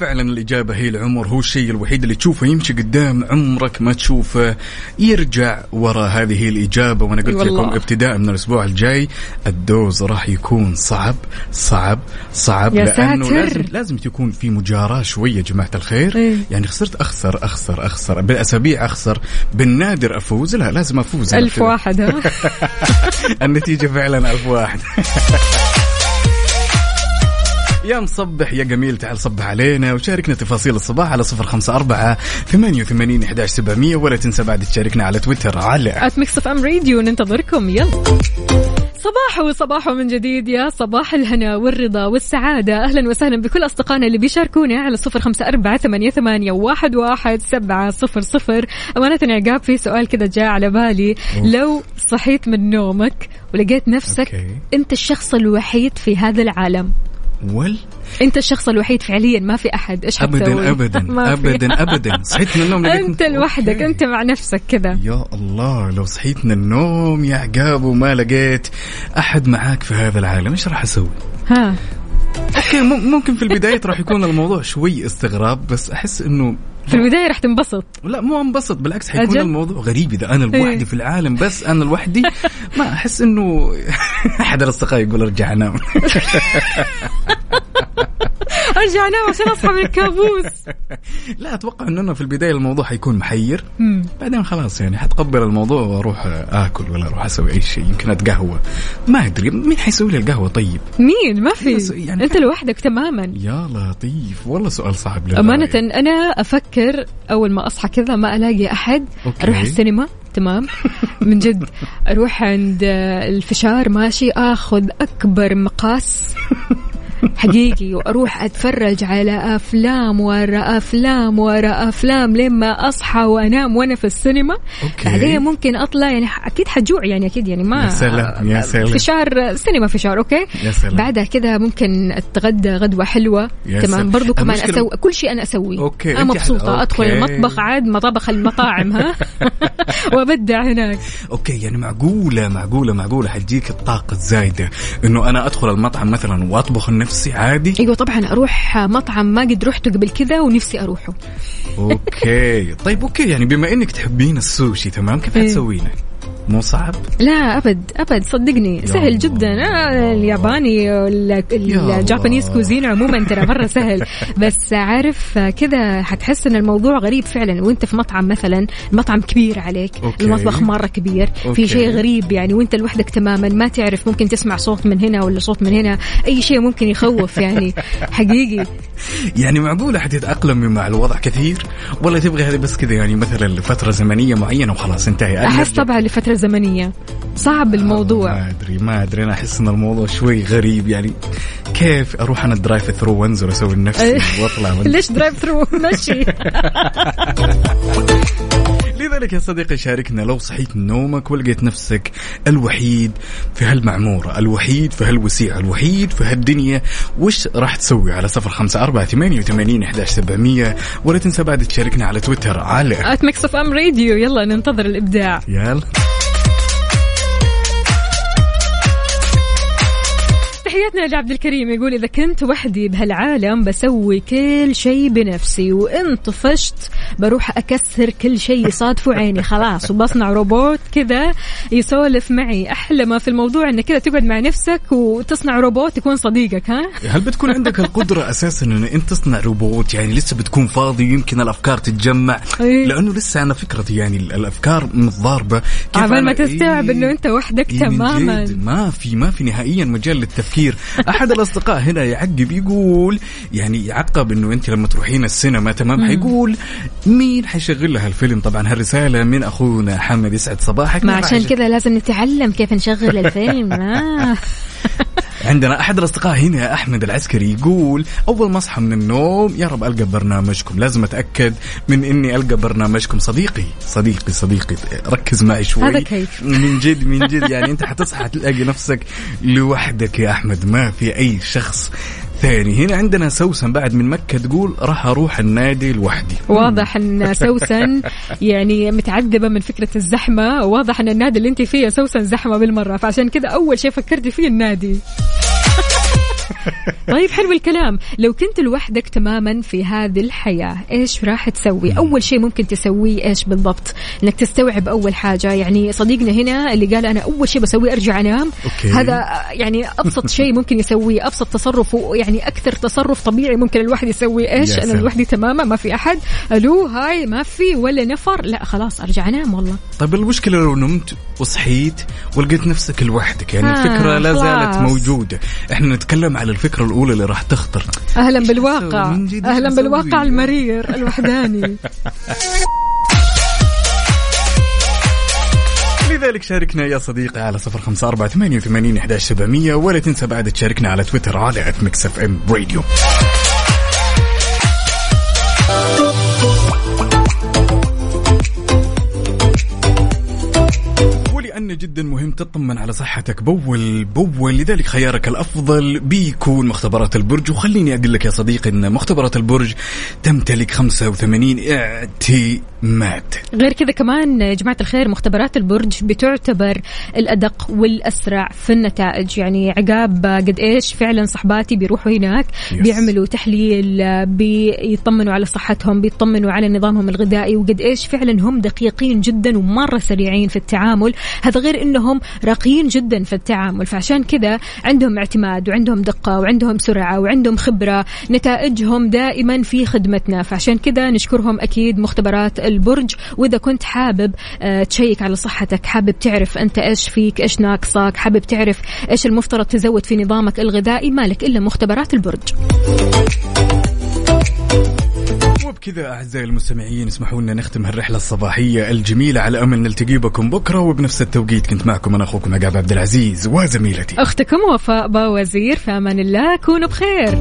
فعلا الإجابة هي العمر هو الشيء الوحيد اللي تشوفه يمشي قدام عمرك ما تشوفه يرجع ورا هذه هي الإجابة وأنا قلت والله. لكم ابتداء من الأسبوع الجاي الدوز راح يكون صعب صعب صعب يا لأنه ساتر. لازم لازم تكون في مجاراة شوية يا جماعة الخير إيه. يعني خسرت أخسر أخسر أخسر بالأسابيع أخسر بالنادر أفوز لا لازم أفوز ألف. واحد ها النتيجة فعلا ألف واحد يا مصبح يا جميل تعال صبح علينا وشاركنا تفاصيل الصباح على صفر خمسة أربعة ثمانية وثمانين إحداش سبعمية ولا تنسى بعد تشاركنا على تويتر على at Mix FM Radio ننتظركم يلا. صباح وصباح من جديد يا صباح الهنا والرضا والسعادة. أهلا وسهلا بكل أصدقائنا اللي بيشاركونا على صفر خمسة أربعة ثمانية, ثمانية واحد, واحد سبعة صفر صفر. أمانة عقاب في سؤال كذا جاء على بالي. لو صحيت من نومك ولقيت نفسك okay. أنت الشخص الوحيد في هذا العالم ول أنت الشخص الوحيد فعليا ما في أبدا أبدا ما في. أبدا أبدا صحيت من النوم أنت لوحدك. أنت مع نفسك كذا يا الله لو صحيت من النوم يا عقاب وما لقيت أحد معاك في هذا العالم إيش راح أسوي؟ ها okay مم- ممكن في البداية راح يكون الموضوع شوي استغراب بس أحس إنه في البداية راح تنبسط. لا مو انبسط بالعكس حيكون أجل؟ الموضوع غريب. إذا أنا إيه. لوحدي في العالم بس أنا لوحدي ما أحس إنه أحد الأصدقاء يقول أرجع انام أرجع انام عشان أصحى من الكابوس. لا أتوقع إنه أنا في البداية الموضوع حيكون محير. مم. بعدين خلاص يعني حتقبل الموضوع وأروح آكل ولا أروح أسوي أي شيء يمكن أتقهوى. ما أدري مين حيسوي لي القهوة طيب؟ مين؟ ما في. يعني أنت لوحدك تماما. يا لطيف والله سؤال صعب لله أمانة يعني. أنا أفكر أول ما أصحى كذا ما ألاقي أحد okay. أروح السينما تمام من جد أروح عند الفشار ماشي آخذ أكبر مقاس حقيقي وأروح أتفرج على أفلام ورا أفلام ورا أفلام لين ما أصحى وأنام وأنا في السينما okay. بعدين ممكن أطلع يعني أكيد حجوع يعني أكيد يعني ما يا سلام، يا سلام. فشار سينما فشار okay يا سلام. بعدها كذا ممكن أتغدى غدوة حلوة يا تمام سلام. برضو كمان أسوي كل شيء أنا أسويه okay، أنا أنت مبسوطة حل- أدخل okay. المطبخ عاد مطابخ المطاعم ها وأبدع هناك okay يعني معقولة معقولة معقولة حتجيك الطاقة الزايدة إنه أنا أدخل المطعم مثلا وأطبخ لنفسي عادي أيوه طبعا أروح مطعم ما قد رحته قبل كذا ونفسي أروحه okay طيب okay يعني بما إنك تحبين السوشي تمام كيف إيه. حتسوينه؟ مو صعب؟ لا أبد أبد صدقني سهل. جدا آه الياباني. ال Japanese cuisine عموما ترى مرة سهل بس عارف كذا حتحس إن الموضوع غريب فعلا وأنت في مطعم مثلا مطعم كبير عليك okay. المطبخ مرة كبير okay. في شيء غريب يعني وأنت لوحدك تماما ما تعرف ممكن تسمع صوت من هنا ولا صوت من هنا أي شيء ممكن يخوف يعني حقيقي يعني معقولة حتتاقلمي مع الوضع كثير ولا تبغي هذه بس كذا يعني مثلا لفترة زمنية معينة وخلاص انتهي أحس. طبعا لفتره زمنية. صعب الموضوع. ما أدري ما أدري. أنا أحس إن الموضوع شوي غريب. يعني كيف أروح أنا ال drive thru وأنزل أسوي لنفسي وأطلع وأنزل. ليش drive thru مشي لذلك يا صديقي شاركنا لو صحيت من نومك ولقيت نفسك الوحيد في هالمعمورة الوحيد في هالوسيعة الوحيد في هالدنيا وش راح تسوي؟ على صفر خمسة أربعة ثمانية وثمانين إحداش سبعمية. ولا تنسى بعد تشاركنا على تويتر على at Mix FM Radio يلا ننتظر الإبداع. يلا. تحياتنا لعبد الكريم يقول إذا كنت وحدي بهالعالم بسوي كل شيء بنفسي وإن طفشت بروح أكسر كل شيء يصادفه عيني. خلاص وبصنع روبوت كذا يسولف معي. أحلى ما في الموضوع إنك كذا تقعد مع نفسك وتصنع روبوت يكون صديقك ها؟ هل بتكون عندك القدرة أساسا أن أنت تصنع روبوت؟ يعني لسه بتكون فاضي ويمكن الأفكار تتجمع. إيه. لأنه لسه أنا فكرتي يعني الأفكار متضاربة. كيف عبال ما أنا- تستوعب إيه. إنه أنت وحدك إيه تماما. ما في ما في نهائيا مجال للتفكير. أحد الأصدقاء هنا يعقب يقول يعني يعقب إنه أنت لما تروحين السينما تمام؟ حيقول مين حيشغل لها الفيلم؟ طبعا هالرسالة من أخونا حمد يسعد صباحك. ما عشان كذا لازم نتعلم كيف نشغل الفيلم. آه. عندنا أحد الأصدقاء هنا يا أحمد العسكري يقول أول ما أصحى من النوم يا رب ألقى برنامجكم. لازم أتأكد من إني ألقى برنامجكم. صديقي صديقي صديقي ركز معي شوي. هذا كيف. من جد من جد. يعني أنت حتصحى تلاقي نفسك لوحدك يا أحمد. ما في أي شخص ثاني هنا عندنا سوسن بعد من مكة تقول راح أروح النادي لوحدي. واضح إن سوسن يعني متعذبة من فكرة الزحمة. واضح إن النادي اللي أنت فيه سوسن زحمة بالمرة. فعشان كذا أول شيء فكرتي فيه النادي. طيب حلو الكلام. لو كنت لوحدك تماما في هذه الحياة إيش راح تسوي؟ أول شيء ممكن تسويه إيش بالضبط؟ إنك تستوعب أول حاجة. يعني صديقنا هنا اللي قال أنا أول شيء بسويه أرجع أنام. أوكي. هذا يعني أبسط شيء ممكن يسويه أبسط تصرف يعني أكثر تصرف طبيعي ممكن الواحد يسويه. إيش؟ أنا. لوحدي تماما ما في أحد. ألو هاي ما في ولا نفر. لا خلاص أرجع أنام والله. طيب المشكلة لو نمت وصحيت ولقيت نفسك لوحدك يعني آه، الفكرة لا زالت. موجودة. إحنا نتكلم على الفكرة الأولى اللي راح تخطر. أهلا بالواقع. أسوي؟ بالواقع المرير الوحداني. لذلك شاركنا يا صديقي على صفر خمسة أربعة ثمانية وثمانين إحداش سبعمية ولا تنسى بعد تشاركنا على تويتر على at Mix FM Radio ولأن جدا مهم تطمن على صحتك. بول بول. لذلك خيارك الأفضل بيكون مختبرات البرج. وخليني أقول لك يا صديقي أن مختبرات البرج تمتلك 85 اعتماد غير كذا كمان يا جماعة الخير مختبرات البرج بتعتبر الأدق والأسرع في النتائج. يعني عقاب قد إيش فعلا صحباتي بيروحوا هناك Yes. بيعملوا تحليل بيطمنوا على صحتهم بيطمنوا على نظامهم الغذائي وقد إيش فعلا هم دقيقين جدا ومرة سريعين في التعامل. هذا غير أنهم راقيين جدا في التعامل. فعشان كذا عندهم اعتماد وعندهم دقة وعندهم سرعة وعندهم خبرة. نتائجهم دائما في خدمتنا. فعشان كذا نشكرهم أكيد مختبرات البرج. وإذا كنت حابب آه، تشيك على صحتك حابب تعرف أنت إيش فيك إيش ناقصك حابب تعرف إيش المفترض تزود في نظامك الغذائي مالك إلا مختبرات البرج. وبكذا أعزائي المستمعين اسمحوا لنا نختم هالرحلة الصباحية الجميلة على أمل نلتقي بكم بكرة. وبنفس التوقيت كنت معكم أنا أخوكم عقاب عبد العزيز وزميلتي. أختكم وفاء باوزير في أمان الله كونوا بخير.